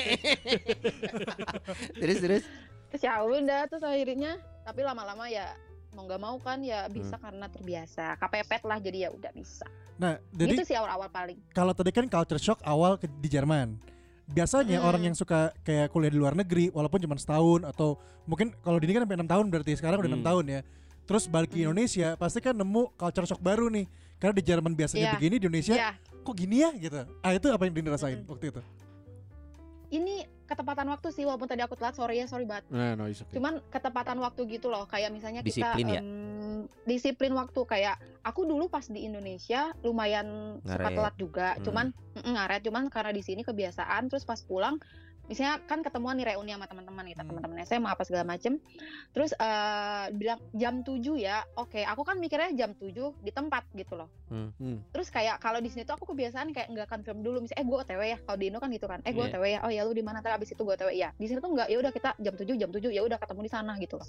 terus terus. terus ya udah terus akhirnya tapi lama-lama ya mau nggak mau kan ya bisa Hmm. karena terbiasa kepepet lah jadi ya udah bisa nah jadi gitu sih awal-awal paling kalau tadi kan culture shock awal ke, di Jerman biasanya Hmm. orang yang suka kayak kuliah di luar negeri walaupun cuma setahun atau mungkin kalau Dini kan sampai enam tahun berarti sekarang udah enam Hmm. tahun ya terus balik ke Hmm. Indonesia pasti kan nemu culture shock baru nih karena di Jerman biasanya Iya. begini di Indonesia ya kok gini ya gitu ah itu apa yang Dini rasain Mm-mm. waktu itu ini ketepatan waktu sih walaupun tadi aku telat sorry ya sorry banget Nah, no, okay. cuman ketepatan waktu gitu loh kayak misalnya Disiplin kita ya? em, disiplin waktu kayak aku dulu pas di Indonesia lumayan suka Ngaret. telat juga Hmm. cuman ngaret cuman karena di sini kebiasaan terus pas pulang misalnya kan ketemuan nih reuni sama teman-teman kita Hmm. teman-teman SMA apa segala macem. Terus eh bilang jam 7 ya? Oke aku kan mikirnya jam 7 di tempat gitu loh. Hmm. Hmm. terus kayak kalau di sini tuh aku kebiasaan kayak nggak confirm dulu. Misalnya eh gue otw ya? Kalau di Indo kan gitu kan. Eh gue Iya. otw ya? Oh ya lu di mana? Ntar abis itu gue otw ya di sini tuh nggak ya udah kita jam 7 jam 7 ya udah ketemu di sana gitu loh.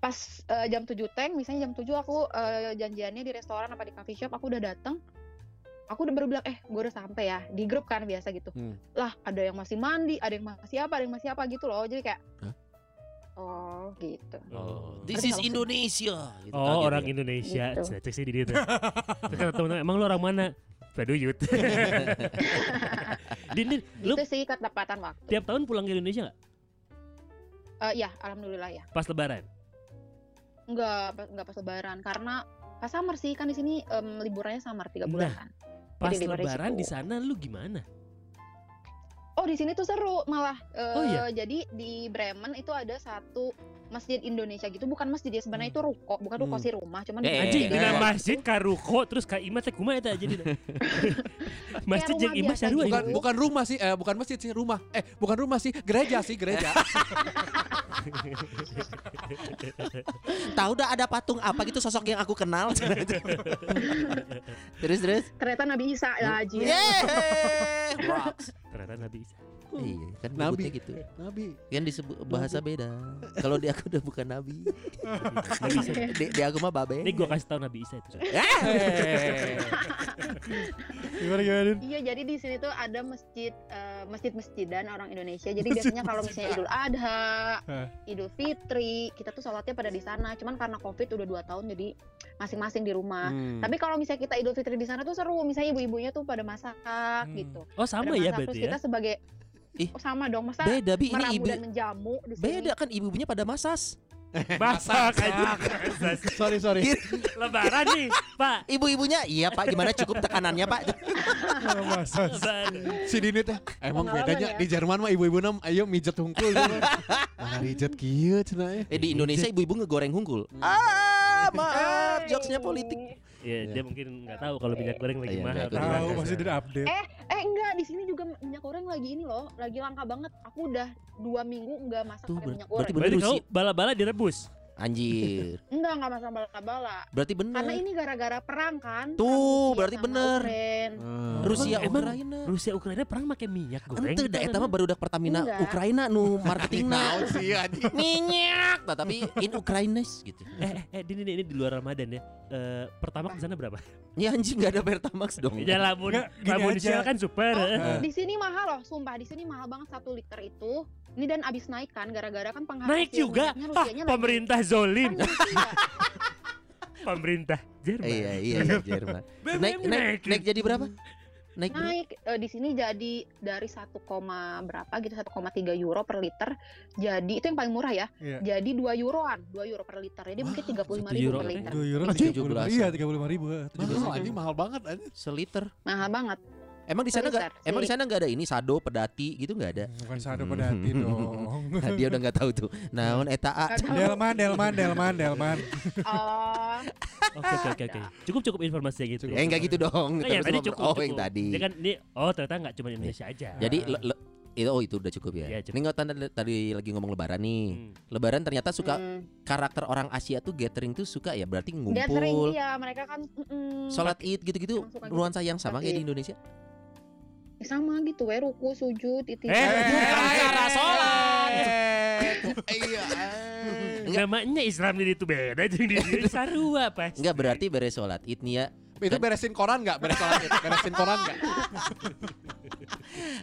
Pas eh, jam 7 teng misalnya jam 7 aku eh, janjiannya di restoran apa di coffee shop aku udah dateng aku udah baru bilang eh gue udah sampai ya di grup kan biasa gitu Hmm. lah ada yang masih mandi ada yang masih apa ada yang masih apa gitu loh jadi kayak Hah? oh gitu Oh. This Ngerti is Indonesia. Gitu, Oh, kaget orang ya. Indonesia. Gitu. Cek sih di dia tuh. Terus kata temen emang lu orang mana? Baduyut. Din, Din, lu itu sih ketepatan waktu tiap tahun pulang ke Indonesia nggak? Eh, ya alhamdulillah ya Pas lebaran? Enggak, enggak pas lebaran karena pas summer sih kan di sini em, liburannya summer tiga bulan Nah. kan. Pas Jadi lebaran di sana lu gimana? Oh di sini tuh seru malah. Eh, Oh, iya? Jadi di Bremen itu ada satu masjid Indonesia gitu, bukan masjid ya sebenarnya itu ruko, bukan ruko Hmm. sih rumah, cuman Eh, di- Anjing, eh, dina eh. masjid ka ruko terus ka imah teh kumaha eta jadi. masjid jeung imah sarua gitu. Bukan bukan rumah sih, eh bukan masjid sih, rumah. Eh, bukan rumah sih, gereja sih, gereja. Tahu dah ada patung apa gitu sosok yang aku kenal. terus terus. ternyata Nabi Isa ya Haji. Yeay, rocks. Ternyata Nabi Isa. Iya, kan Nabi. gitu. Nabi. Kan disebut bahasa beda. Kalau di aku udah bukan nabi. Nabi Isa. Di, di aku mah babe. Ini gua kasih tahu Nabi Isa itu. Eh. gimana gimana Din? Iya, jadi di sini tuh ada masjid eh, masjid-masjidan orang Indonesia. Jadi biasanya kalau misalnya Idul Adha. Idul Fitri, kita tuh sholatnya pada di sana. Cuman karena Covid udah dua tahun jadi masing-masing di rumah. Hmm. Tapi kalau misalnya kita Idul Fitri di sana tuh seru, misalnya ibu-ibunya tuh pada masak Hmm. gitu. Oh sama Pada ya masak, berarti terus ya. kita sebagai Ih. Oh, sama dong. Masa Beda bi ini ibu dan menjamu di sini. beda kan ibu-ibunya pada masas. Masak aja. sorry sorry. Lebaran nih, Pak. Ibu-ibunya iya Pak gimana cukup tekanannya Pak? Masa Lebaran. si Dini teh emang Pengalaman bedanya ya. di Jerman mah ibu-ibu nam ayo mijet hungkul. Mana mijet kieu cenah ya. Eh di Indonesia ibu-ibu ngegoreng hungkul. Ah, maaf, jokesnya politik. Iya, dia mungkin nggak tahu kalau minyak goreng lagi Iya, mahal. tahu pasti tidak update. Eh enggak di sini juga minyak goreng lagi ini loh, lagi langka banget. Aku udah dua minggu nggak masak Tuh, pakai minyak berarti goreng. bener Berarti kau bala-bala direbus. Anjir. Enggak nggak masak bala-bala. Berarti Karena bener. ini gara-gara perang kan. Tuh, perang berarti bener. Hmm. Rusia Emang- Ukraina. Rusia Ukraina perang pakai minyak goreng. Ente da eta mah baru dak Pertamina Enggak. Ukraina nu marketingna. Minyak, nah, tapi in Ukraines gitu. Eh, eh, eh, ini, ini, ini di luar Ramadan ya. Eh, pertama ke sana berapa? Ya anjing nggak ada Pertamax dong. Ya lamun, lamun kan super. Oh, eh. di sini mahal loh, sumpah di sini mahal banget satu liter itu. Ini dan abis naik kan gara-gara kan penghasil Naik juga. minyaknya Ah, Rusianya lagi- pemerintah Kan zolim. Rusia. pemerintah Jerman. Iya iya iya Jerman. Naik naik naikin. naik jadi berapa? Naik naik eh, di sini jadi dari 1, berapa gitu 1,3 euro per liter. Jadi itu yang paling murah ya. Iya. Jadi 2 euroan, 2 euro per liter. Jadi mungkin 35 satu ribu euro per liter. Dua euro Anjing. tiga puluh 17. Iya tiga puluh lima ribu. Mahal anjing mahal banget anjing. Seliter. Mahal banget. Emang di sana nggak? Emang di sana nggak ada ini sado pedati gitu nggak ada? Bukan sado Hmm. pedati dong. Nah, dia udah nggak tahu tuh. Naon eta A. Delman, Delman, Delman, Delman. Oh, Oke oke oke oke. Cukup cukup informasinya gitu. Eh enggak gitu dong. Nah, yang Terus tadi cukup. Oh, cukup. yang tadi. Dia kan ini oh ternyata nggak cuma Indonesia aja. Jadi le, le- itu oh itu udah cukup ya. Iya, cukup. Ini nggak tanda tadi lagi ngomong lebaran nih. Hmm. Lebaran ternyata suka hmm. karakter orang Asia tuh gathering tuh suka ya berarti ngumpul. iya mereka kan mm, Sholat Id gitu-gitu gitu. nuansa yang sama kayak di Indonesia. Sama gitu we ruku sujud itu. Eh, bukan cara sholat. Iya. Namanya Islam jadi itu beda jeung di di sarua pasti. Enggak berarti beres sholat Id nih ya. Itu beresin koran enggak? Beres sholat itu. Beresin koran enggak?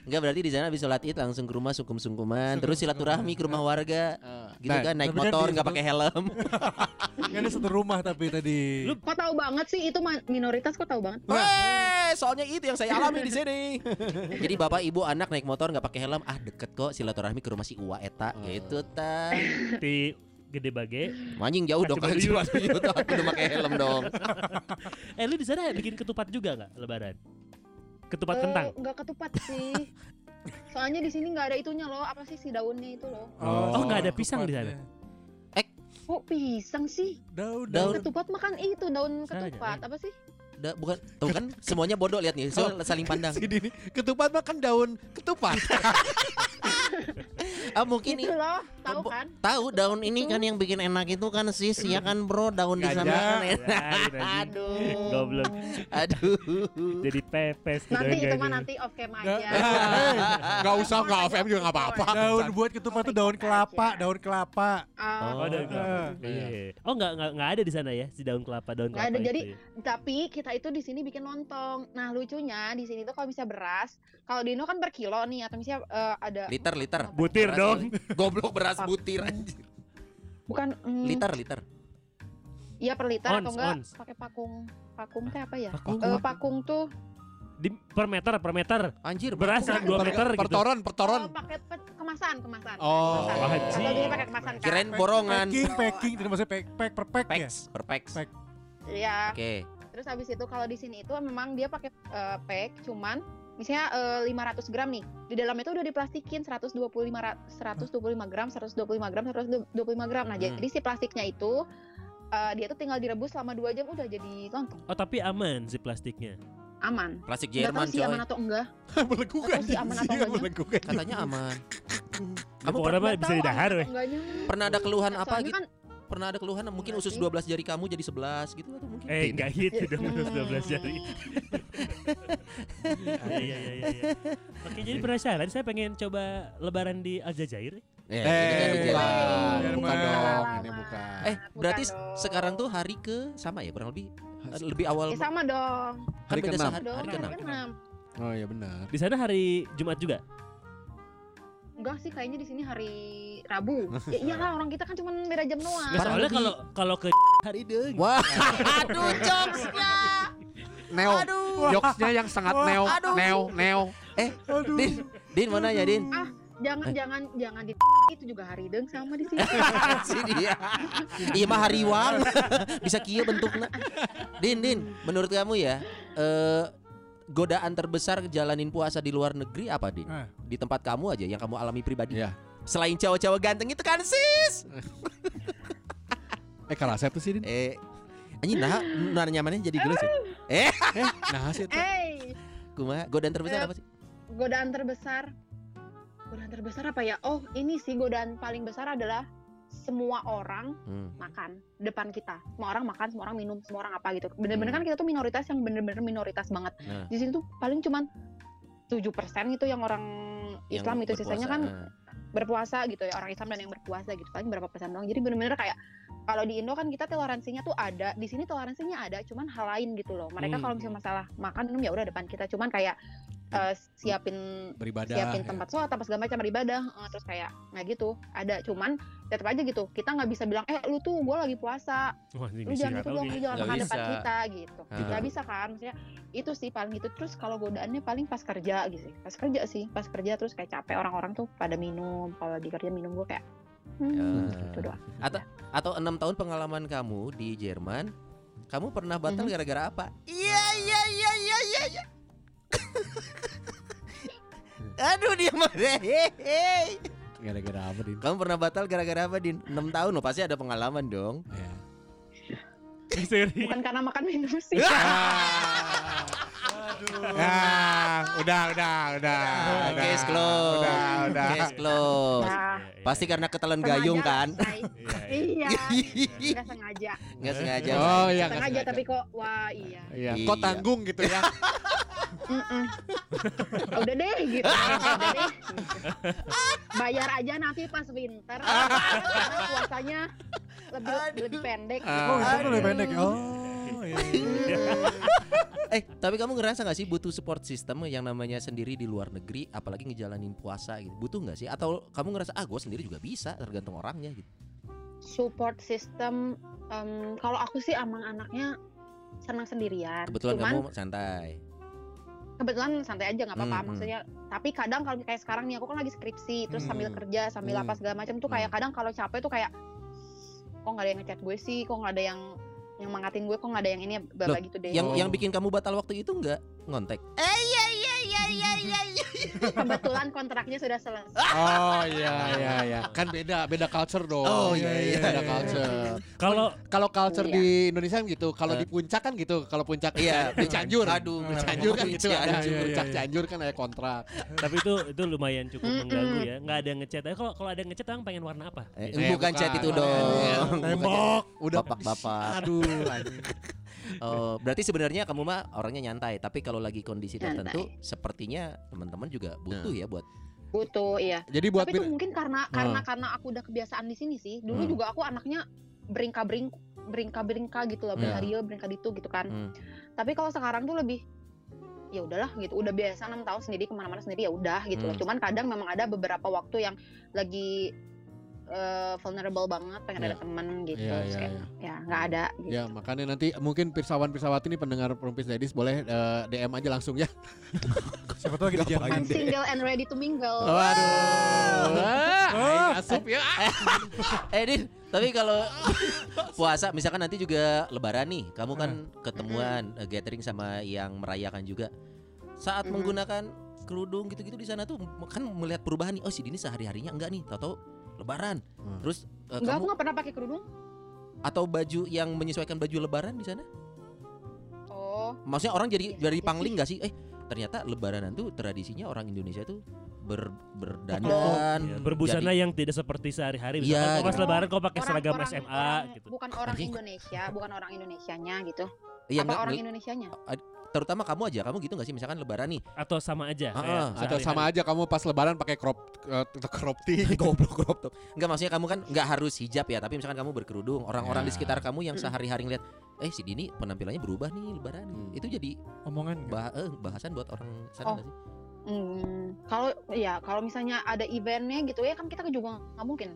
Enggak berarti di sana habis sholat Id langsung ke rumah sungkum-sungkuman, terus silaturahmi ke rumah warga. Gitu Nah, kan naik motor nggak pakai helm. Kan satu rumah tapi tadi. Lu- Kok tahu banget sih itu minoritas kok tahu banget. Weh, soalnya itu yang saya alami di sini. Jadi bapak ibu anak naik motor nggak pakai helm, ah deket kok silaturahmi ke rumah si Uwa eta gitu ta. Di gede bage. Anjing jauh dong kan Kasih cuma juta udah pakai helm dong. Eh lu di sana bikin ketupat juga nggak lebaran? Ketupat Eh, kentang. Enggak ketupat sih. Soalnya di sini nggak ada itunya loh, apa sih si daunnya itu loh. Oh, nggak ada pisang di sana? Kok pisang sih? Daun, Daun. daun. Ketupat makan itu daun ketupat. Apa sih? Da, bukan tuh kan semuanya bodoh lihat nih, so, saling pandang. Si Dini ketupat mah kan daun ketupat. Ah mungkin Itu loh, tahu kan? tahu daun ini kan yang bikin enak itu kan sis ya kan bro daun di sana kan enak. Anjing. Aduh. Goblok. Aduh. Jadi pepes tuh Nanti daun itu mah nanti off cam Nggak. aja. Enggak usah enggak FM juga enggak apa-apa. Daun buat ketupat tuh daun kelapa, daun kelapa. Oh, Oh, daun kelapa. Eh. Iya, iya. Oh nggak nggak nggak ada di sana ya si daun kelapa daun Nggak kelapa ada, jadi- ya? tapi kita itu di sini bikin lontong. Nah lucunya di sini tuh kalau bisa beras, kalau di Indo kan per kilo nih atau misalnya eh, ada Liter liter. Butir Beras dong. kali. Goblok beras butir anjir. bukan mm, Liter liter. Iya per liter Ons, atau enggak pakai pakung. Pakung teh apa ya? Pakung. Eh, pakung tuh Di per meter per meter. Anjir Beras bakung. yang dua Per- meter gitu. Pertoron, pertoron. oh, pakai pe- kemasan, kemasan. Oh. kemasan. Wah, Atau dia pakai kemasan kan? Kirain borongan. Packing, packing, tidak maksudnya pack, pack per pack ya. Pex, per pex. Pack. Iya. Oke. Terus habis itu kalau di sini itu memang dia pakai eh, pack cuman misalnya eh, 500 gram nih. Di dalam itu udah diplastikin 125 ra- 125 gram, 125 gram, 125 gram. Nah, Hmm. jadi si plastiknya itu eh, dia tuh tinggal direbus selama 2 jam udah jadi lontong. Oh tapi aman si plastiknya. Aman. Plastik Enggak tahu Jerman sih coy. aman atau enggak. Melengkung Atau si aman atau anjing. Katanya aman. Kamu Nggak bisa didahar weh. Pernah ada keluhan apa gitu? kan Pernah ada keluhan mungkin usus sih. 12 jari kamu jadi 11 gitu atau mungkin? Eh enggak gitu dong Hmm. terus 12 jari. Iya iya iya iya. iya. Oke jadi penasaran saya pengen coba lebaran di Aljazair. Eh, Eh, kan bukan. Bukan dong, ini bukan. Eh, berarti Bukan dong. sekarang tuh hari ke sama ya kurang lebih lebih awal Ya sama dong. kan Hari beda keenam. sehari Dong, hari hari keenam. keenam. Oh iya benar. Di sana hari Jumat juga. Enggak sih kayaknya di sini hari Rabu. ya iyalah orang kita kan cuma beda jam doang. Nggak, Parah soalnya kalau kalau ke hari deng. Wah, aduh jokesnya. Neo. Aduh. Jokesnya yang sangat neo, Aduh. neo, neo. Eh, Din, Din mana ya Din? Ah, jangan jangan jangan di itu juga harideng sama di sini. si dia. Iya mah hariwang. Bisa kieu bentuknya. Din, Din, menurut kamu ya, eh godaan terbesar jalanin puasa di luar negeri apa, Din? Ah. Di tempat kamu aja yang kamu alami pribadi. Iya. Selain cowok-cowok ganteng itu kan, sis. Eh kalau tuh sih Din. Eh, anjing nah, nah nyamannya jadi gelas ya? Eh, Nah sih tuh. Eh, kumaha? Godaan terbesar Eh, apa sih? godaan terbesar. Godaan terbesar apa ya? Oh, ini sih godaan paling besar adalah semua orang Hmm. makan depan kita. Semua orang makan, semua orang minum, semua orang apa gitu. Bener-bener kan kita tuh minoritas yang bener-bener minoritas banget. Nah. Di sini tuh paling cuman 7% itu yang orang Yang Islam itu sisanya berpuasa. kan Nah. berpuasa gitu ya orang Islam dan yang berpuasa gitu paling berapa persen doang jadi bener-bener kayak kalau di Indo kan kita toleransinya tuh ada di sini toleransinya ada cuman hal lain gitu loh mereka Hmm. kalau misalnya masalah makan minum ya udah depan kita cuman kayak eh, siapin Beribadah. siapin ya. tempat sholat apa segala macam beribadah eh, terus kayak nggak gitu ada cuman tetap aja gitu kita nggak bisa bilang eh lu tuh gue lagi puasa Wah, lu jangan itu tahu dong lu jangan makan depan kita gitu nggak bisa kan maksudnya itu sih paling gitu terus kalau godaannya paling pas kerja gitu sih. pas kerja sih pas kerja terus kayak capek orang-orang tuh pada minum kalau di kerja minum gue kayak hmm, Ya. gitu doang Atau enam tahun pengalaman kamu di Jerman, kamu pernah batal Mhm. gara-gara apa? Iya iya iya iya iya. Aduh dia mah. Gara-gara apa Din? Kamu pernah batal gara-gara apa Din? 6 tahun loh pasti ada pengalaman dong. Ya. Bukan karena makan minum sih Ya, udah, udah, udah. udah. Case close. Udah, udah. Case close. Nah, Pasti karena ketelan sengaja, gayung kan? say. Iya, iya nggak sengaja Nggak sengaja. Oh iya, nggak sengaja sengaja. tapi kok wah iya Iya, Iya. kok tanggung gitu ya. Mm-mm. udah deh gitu udah deh bayar aja nanti pas winter karena puasanya lebih lebih pendek Ah. Oh, itu lebih pendek. Oh, iya. Eh, tapi kamu ngerasa gak sih butuh support system yang namanya sendiri di luar negeri, apalagi ngejalanin puasa gitu? Butuh nggak sih? Atau kamu ngerasa ah gue sendiri juga bisa, tergantung orangnya gitu? support system em, kalau aku sih emang anaknya senang sendirian Kebetulan cuman kamu santai. kebetulan santai aja nggak apa-apa Hmm, hmm. maksudnya tapi kadang kalau kayak sekarang nih aku kan lagi skripsi terus sambil Hmm. kerja sambil Hmm. apa segala macam tuh kayak Hmm. kadang kalau capek tuh kayak kok nggak ada yang ngechat gue sih kok nggak ada yang yang mangatin gue kok nggak ada yang ini bla gitu deh Yang Oh. yang bikin kamu batal waktu itu nggak ngontek? Eh iya iya iya iya iya. iya. kebetulan kontraknya sudah selesai Oh iya, iya, iya. Kan beda, beda culture dong. Oh, iya, iya, beda iya. culture. Kalau Kalau culture Iya. di Indonesia kan gitu, kalau Eh. di puncak kan gitu, kalau puncak Iya, di Cianjur. Aduh, Di Cianjur kan gitu ada iya, puncak iya. Cianjur kan ada kontrak. tapi itu itu lumayan cukup mengganggu ya. Nggak ada ngechat. Eh, kalau kalau ada ngechat emang pengen warna apa? Eh. Eh, bukan chat itu dong. Iya. Tembok, udah Bapak-bapak. Aduh. Oh, berarti sebenarnya kamu mah orangnya nyantai, tapi kalau lagi kondisi Nyantai. tertentu, sepertinya teman-teman juga butuh ya buat. butuh iya Jadi buat tapi itu mungkin karena Ah. karena karena aku udah kebiasaan di sini sih dulu Hmm. juga aku anaknya beringka bering beringka beringka gitu beringka Hmm. dia beringka itu gitu kan Hmm. tapi kalau sekarang tuh lebih ya udahlah gitu udah biasa enam tahun sendiri ke mana-mana sendiri ya udah gitu loh Hmm. cuman kadang memang ada beberapa waktu yang lagi eh, vulnerable banget pengen Iya. ada teman gitu Iya, Terus iya, kayak, iya. ya nggak ada gitu. Ya makanya nanti mungkin pirsawan pirsawati ini pendengar Rumpis Dedis boleh eh, DM aja langsung ya. Siapa tahu Jerman. I'm single and ready to mingle Waduh. Wah, aing asup ya. Eh Din, tapi kalau puasa misalkan nanti juga lebaran nih, kamu kan ketemuan eh, gathering sama yang merayakan juga. Saat menggunakan kerudung gitu-gitu di sana tuh kan melihat perubahan nih. Oh si Dini sehari-harinya enggak nih, tahu lebaran. Hmm. Terus eh, Enggak, aku kamu nggak pernah pakai kerudung. atau baju yang menyesuaikan baju lebaran di sana? Oh, Maksudnya orang jadi Biasa dari aja pangling sih. gak sih? Eh ternyata lebaran tuh tradisinya orang Indonesia tuh ber, Ya, berdandan, berbusana jadi- yang tidak seperti sehari-hari. Iya, pas gitu. lebaran kau pakai seragam orang- SMA orang- gitu. Bukan orang. Indonesia, bukan orang Indonesianya gitu. Iya, Apa nggak- orang nggak- Indonesianya? Terutama kamu aja, kamu gitu gak sih? Misalkan lebaran nih, Atau sama aja. Kayak ah. Atau sama aja kamu pas lebaran pakai crop eh, crop tee. goblok crop top. Enggak maksudnya kamu kan nggak harus hijab ya, tapi misalkan kamu berkerudung, orang-orang di Ya. sekitar kamu yang sehari-hari ngeliat, eh si Dini penampilannya berubah nih lebaran nih. Hmm. Itu jadi Omongan nggak? bah eh, bahasan buat orang sana Oh. nggak sih? Hmm, kalau ya kalau misalnya ada eventnya gitu ya kan kita juga nggak mungkin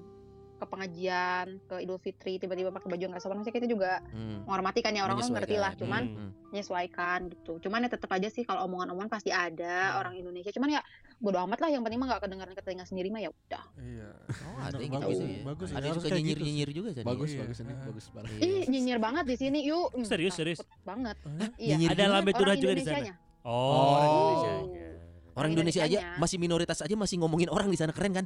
ke ke pengajian ke Idul Fitri tiba-tiba pakai baju nggak sopan maksudnya kita juga Hmm. menghormati kan ya orang orang ngerti lah Menyesuaikan. cuman Hmm. menyesuaikan gitu cuman ya tetap aja sih kalau omongan-omongan pasti ada orang Indonesia cuman ya bodo amat lah yang penting mah nggak kedengaran ke telinga sendiri mah ya udah Iya. Oh, ada yang bagus gitu sih, ya. bagus sih. Ada juga kayak gitu sih. nyinyir-nyinyir juga ya? Bagus Iya. bagus ini bagus banget. Ih nyinyir banget di sini yuk Serius, serius? banget iya Nyinyir Ada lambe turah juga di sana. Oh, Oh. Orang Indonesia. Orang Indonesia aja masih minoritas aja masih ngomongin orang di sana keren kan?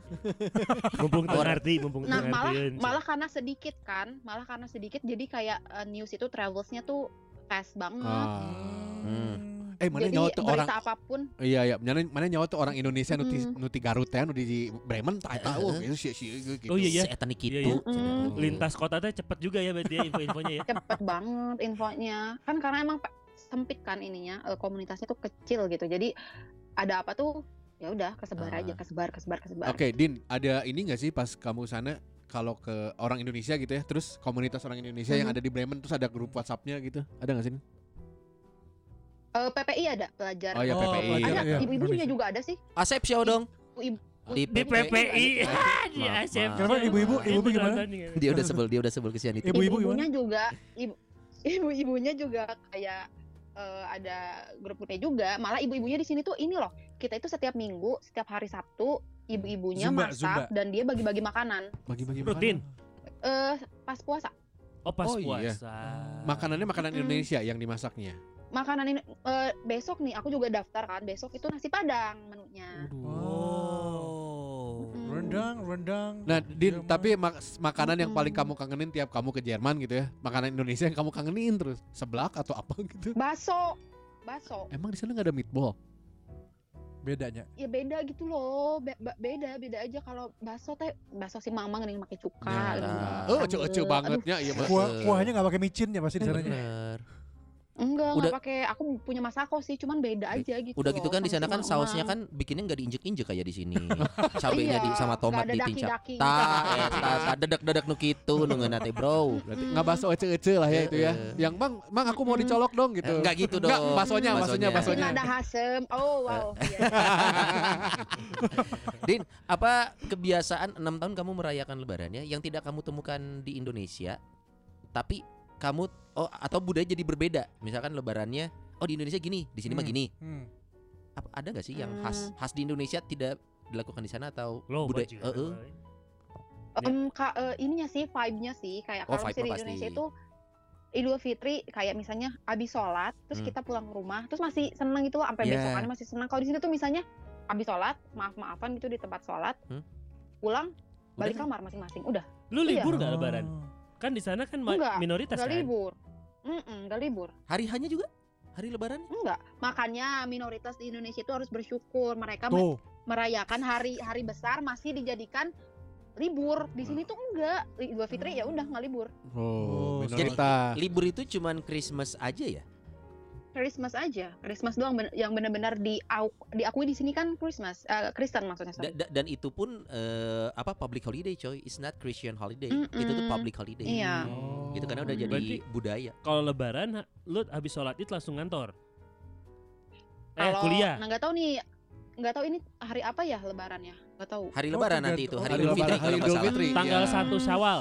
Mumpung ngerti, mumpung Nah malah malah karena sedikit kan, malah karena sedikit jadi kayak eh, news itu travelsnya tuh fast banget. Ah. Hmm. Eh mana jadi nyawa tuh orang apa pun Iya iya, mana mana nyawa tuh orang Indonesia nuti Mm. nuti Garut ya, nuti di Bremen tak tahu itu sih sih gitu. Oh, iya, iya. Seetan Iya, gitu. iya. Mm. lintas kota teh cepet juga ya berarti ya info-infonya ya. cepet banget infonya. Kan karena emang sempit kan ininya, eh, komunitasnya tuh kecil gitu. Jadi ada apa tuh ya udah kesebar Ah. aja, kesebar, kesebar, kesebar. Oke, Din, ada ini nggak sih pas kamu sana kalau ke orang Indonesia gitu ya, terus komunitas orang Indonesia yang Mhm. ada di Bremen terus ada grup WhatsApp-nya gitu, ada nggak sih? Din? Eh, PPI ada pelajar. Oh ya Oh, PPI. pelajar, ada iya, ibu-ibunya Indonesia. juga ada sih. Asep siapa dong? Ibu- Di Di PPI. Di ASEP. Kenapa ibu-ibu? Ibu-ibu gimana? Dia udah sebel, dia udah sebel kesian itu. Ibu-ibu ibunya gimana? juga ibu ibu-ibunya juga kayak eh, ada grupnya juga malah ibu-ibunya di sini tuh ini loh kita itu setiap minggu setiap hari Sabtu ibu-ibunya masak Zumba. dan dia bagi-bagi makanan Bagi-bagi Rutin. eh pas puasa Oh pas Oh, iya. puasa. Makanannya makanan Mm-mm. Indonesia yang dimasaknya. makanan ini eh, besok nih aku juga daftar kan besok itu nasi padang menunya Oh. Mm. Rendang, rendang. Nah, Din, Jerman. tapi mak- makanan yang paling kamu kangenin tiap kamu ke Jerman gitu ya, makanan Indonesia yang kamu kangenin terus, seblak atau apa gitu? baso baso Emang di sana nggak ada meatball? bedanya. ya beda gitu loh Be- be- beda beda aja kalau baso teh baso si mama nih pakai cuka Ya, nah. Oh, Aduh, bangetnya iya. Kuah, kuahnya nggak pakai micin ya pasti di sana. Enggak, Udah- enggak pakai. Aku punya masako sih, cuman beda aja gitu. Udah gitu loh kan di sana kan sausnya kan bikinnya nggak diinjek-injek kayak di sini. Cabenya Iya, di sama tomat ada daki-daki. Ta, eta ta dedek-dedek nu kitu nu ngeuna teh, Bro. Berarti nggak baso ece-ece lah ya itu ya. Yang bang, bang aku mau dicolok dong gitu. Enggak gitu dong. Nggak, basonya, maksudnya Basonya. basonya. Nada hasem. Oh wow. Iya. Din, apa kebiasaan enam tahun kamu merayakan lebarannya yang tidak kamu temukan di Indonesia tapi kamu oh atau budaya jadi berbeda. Misalkan lebarannya oh di Indonesia gini, di sini mah Hmm, gini. hmm. Apa ada nggak sih yang khas khas di Indonesia tidak dilakukan di sana atau Lo budaya baju. Heeh. Em, ka- eh, ininya sih vibe-nya sih kayak Oh, kalau di pasti. Indonesia itu Idul Fitri kayak misalnya abis sholat terus Hmm. kita pulang ke rumah terus masih seneng gitu loh sampai Iya. besokannya masih seneng. Kalau di sini tuh misalnya abis sholat maaf maafan gitu di tempat sholat Hmm. pulang balik Udah. kamar masing-masing udah Lu libur Oh. nggak lebaran? Kan di sana kan Enggak, minoritas nggak kan. libur. Mm-mm, nggak libur. Hari hanya juga? Hari lebaran? enggak makanya minoritas di Indonesia itu harus bersyukur. Mereka me- Tuh, merayakan hari hari besar masih dijadikan libur. Di sini tuh enggak. Idul Fitri ya udah nggak libur. Oh, Oh, Jadi libur itu cuman Christmas aja ya? Christmas aja Christmas doang ben- yang benar-benar di diakui di sini kan Christmas eh, Kristen maksudnya Da- da- dan itu pun eh, apa public holiday coy, it's not Christian holiday. Itu tuh public holiday. Iya. Oh. Gitu karena udah jadi Berarti- budaya. Kalau lebaran lu habis sholat id langsung kantor. Eh Kalau- kuliah. nah nggak tahu nih nggak tahu ini hari apa ya lebarannya nggak tahu Hari Oh, lebaran nanti itu, hari Idul Fitri lebaran, kalau hari nggak Idul salah. Tanggal Iya. 1 Syawal.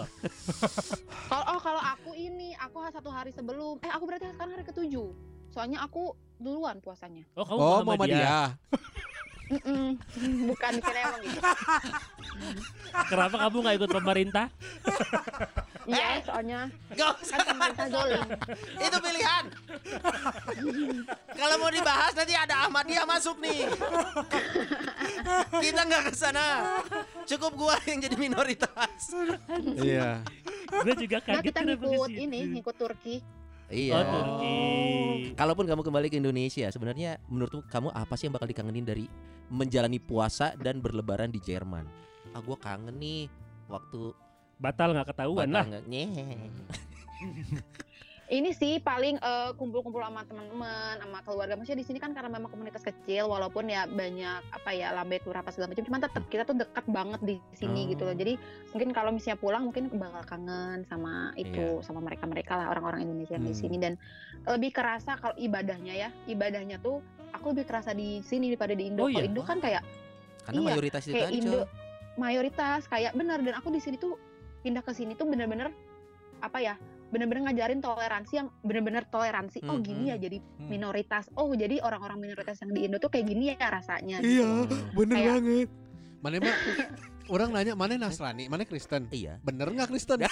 kalau oh kalau aku ini aku satu hari sebelum eh aku berarti sekarang hari ketujuh soalnya aku duluan puasanya Oh, kamu Oh, Muhammadiyah. Muhammadiyah. Mm-mm. bukan kira emang gitu Kenapa kamu nggak ikut pemerintah? iya soalnya Gak usah. kan pemerintah zolim itu pilihan. Kalau mau dibahas nanti ada Ahmadiyah masuk nih. Kita nggak ke sana. Cukup gua yang jadi minoritas. Iya. Gue juga nah kaget kita kenapa ke ngikut ini ngikut Turki Iya. Oh, Turki. Kalaupun kamu kembali ke Indonesia, sebenarnya menurutmu kamu apa sih yang bakal dikangenin dari menjalani puasa dan berlebaran di Jerman? Ah, gua kangen nih waktu Batal nggak ketahuan lah. batal nge- nyeh. ini sih paling eh, kumpul-kumpul sama teman-teman sama keluarga. Maksudnya di sini kan karena memang komunitas kecil walaupun ya banyak apa ya lambe turah apa segala macam. Cuman tetap kita tuh dekat banget di sini Oh. gitu loh. Jadi mungkin kalau misalnya pulang mungkin bakal kangen sama itu sama mereka-mereka lah orang-orang Indonesia yang di Hmm. sini. Dan lebih kerasa kalau ibadahnya ya. Ibadahnya tuh aku lebih kerasa di sini daripada di Oh Indo iya? kalau Indo kan kayak Karena Iya, mayoritas itu kayak tadi, Indo mayoritas kayak benar dan aku di sini tuh pindah ke sini tuh bener-bener apa ya bener-bener ngajarin toleransi yang bener-bener toleransi oh Hmm, gini ya hmm. jadi Hmm. minoritas oh jadi orang-orang minoritas yang di Indo tuh kayak gini ya rasanya gitu. Iya, bener Kayak- banget. Mana mah orang nanya mana Nasrani, mana Kristen? Iya. Bener nggak Kristen?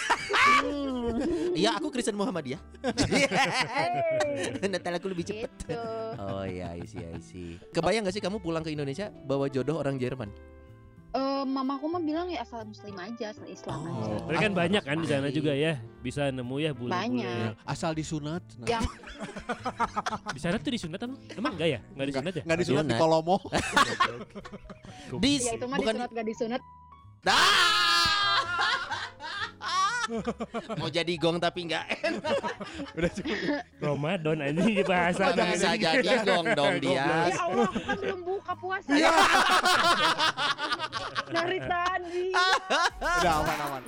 Iya, aku Kristen Muhammadiyah. Natal aku lebih cepet. gitu. Oh iya, I see, I see. Kebayang gak sih kamu pulang ke Indonesia bawa jodoh orang Jerman? Eh, mamaku mah bilang ya asal muslim aja asal Islam Oh. aja Tapi kan banyak kan di sana juga ya, bisa nemu ya bule-bule. Banyak. Asal disunat. Nah, yang Di sana tuh disunat emang? Emang enggak ya? Enggak disunat ya? Nggak disunat di. Kolomo. Di ya itu mah bukan disunat gak disunat mau jadi gong tapi nggak enak. Udah cukup. Ramadan anjing bahasa. Oh, bisa jadi gong dong dia. ya Allah kan belum buka puasa dari tadi Udah aman aman.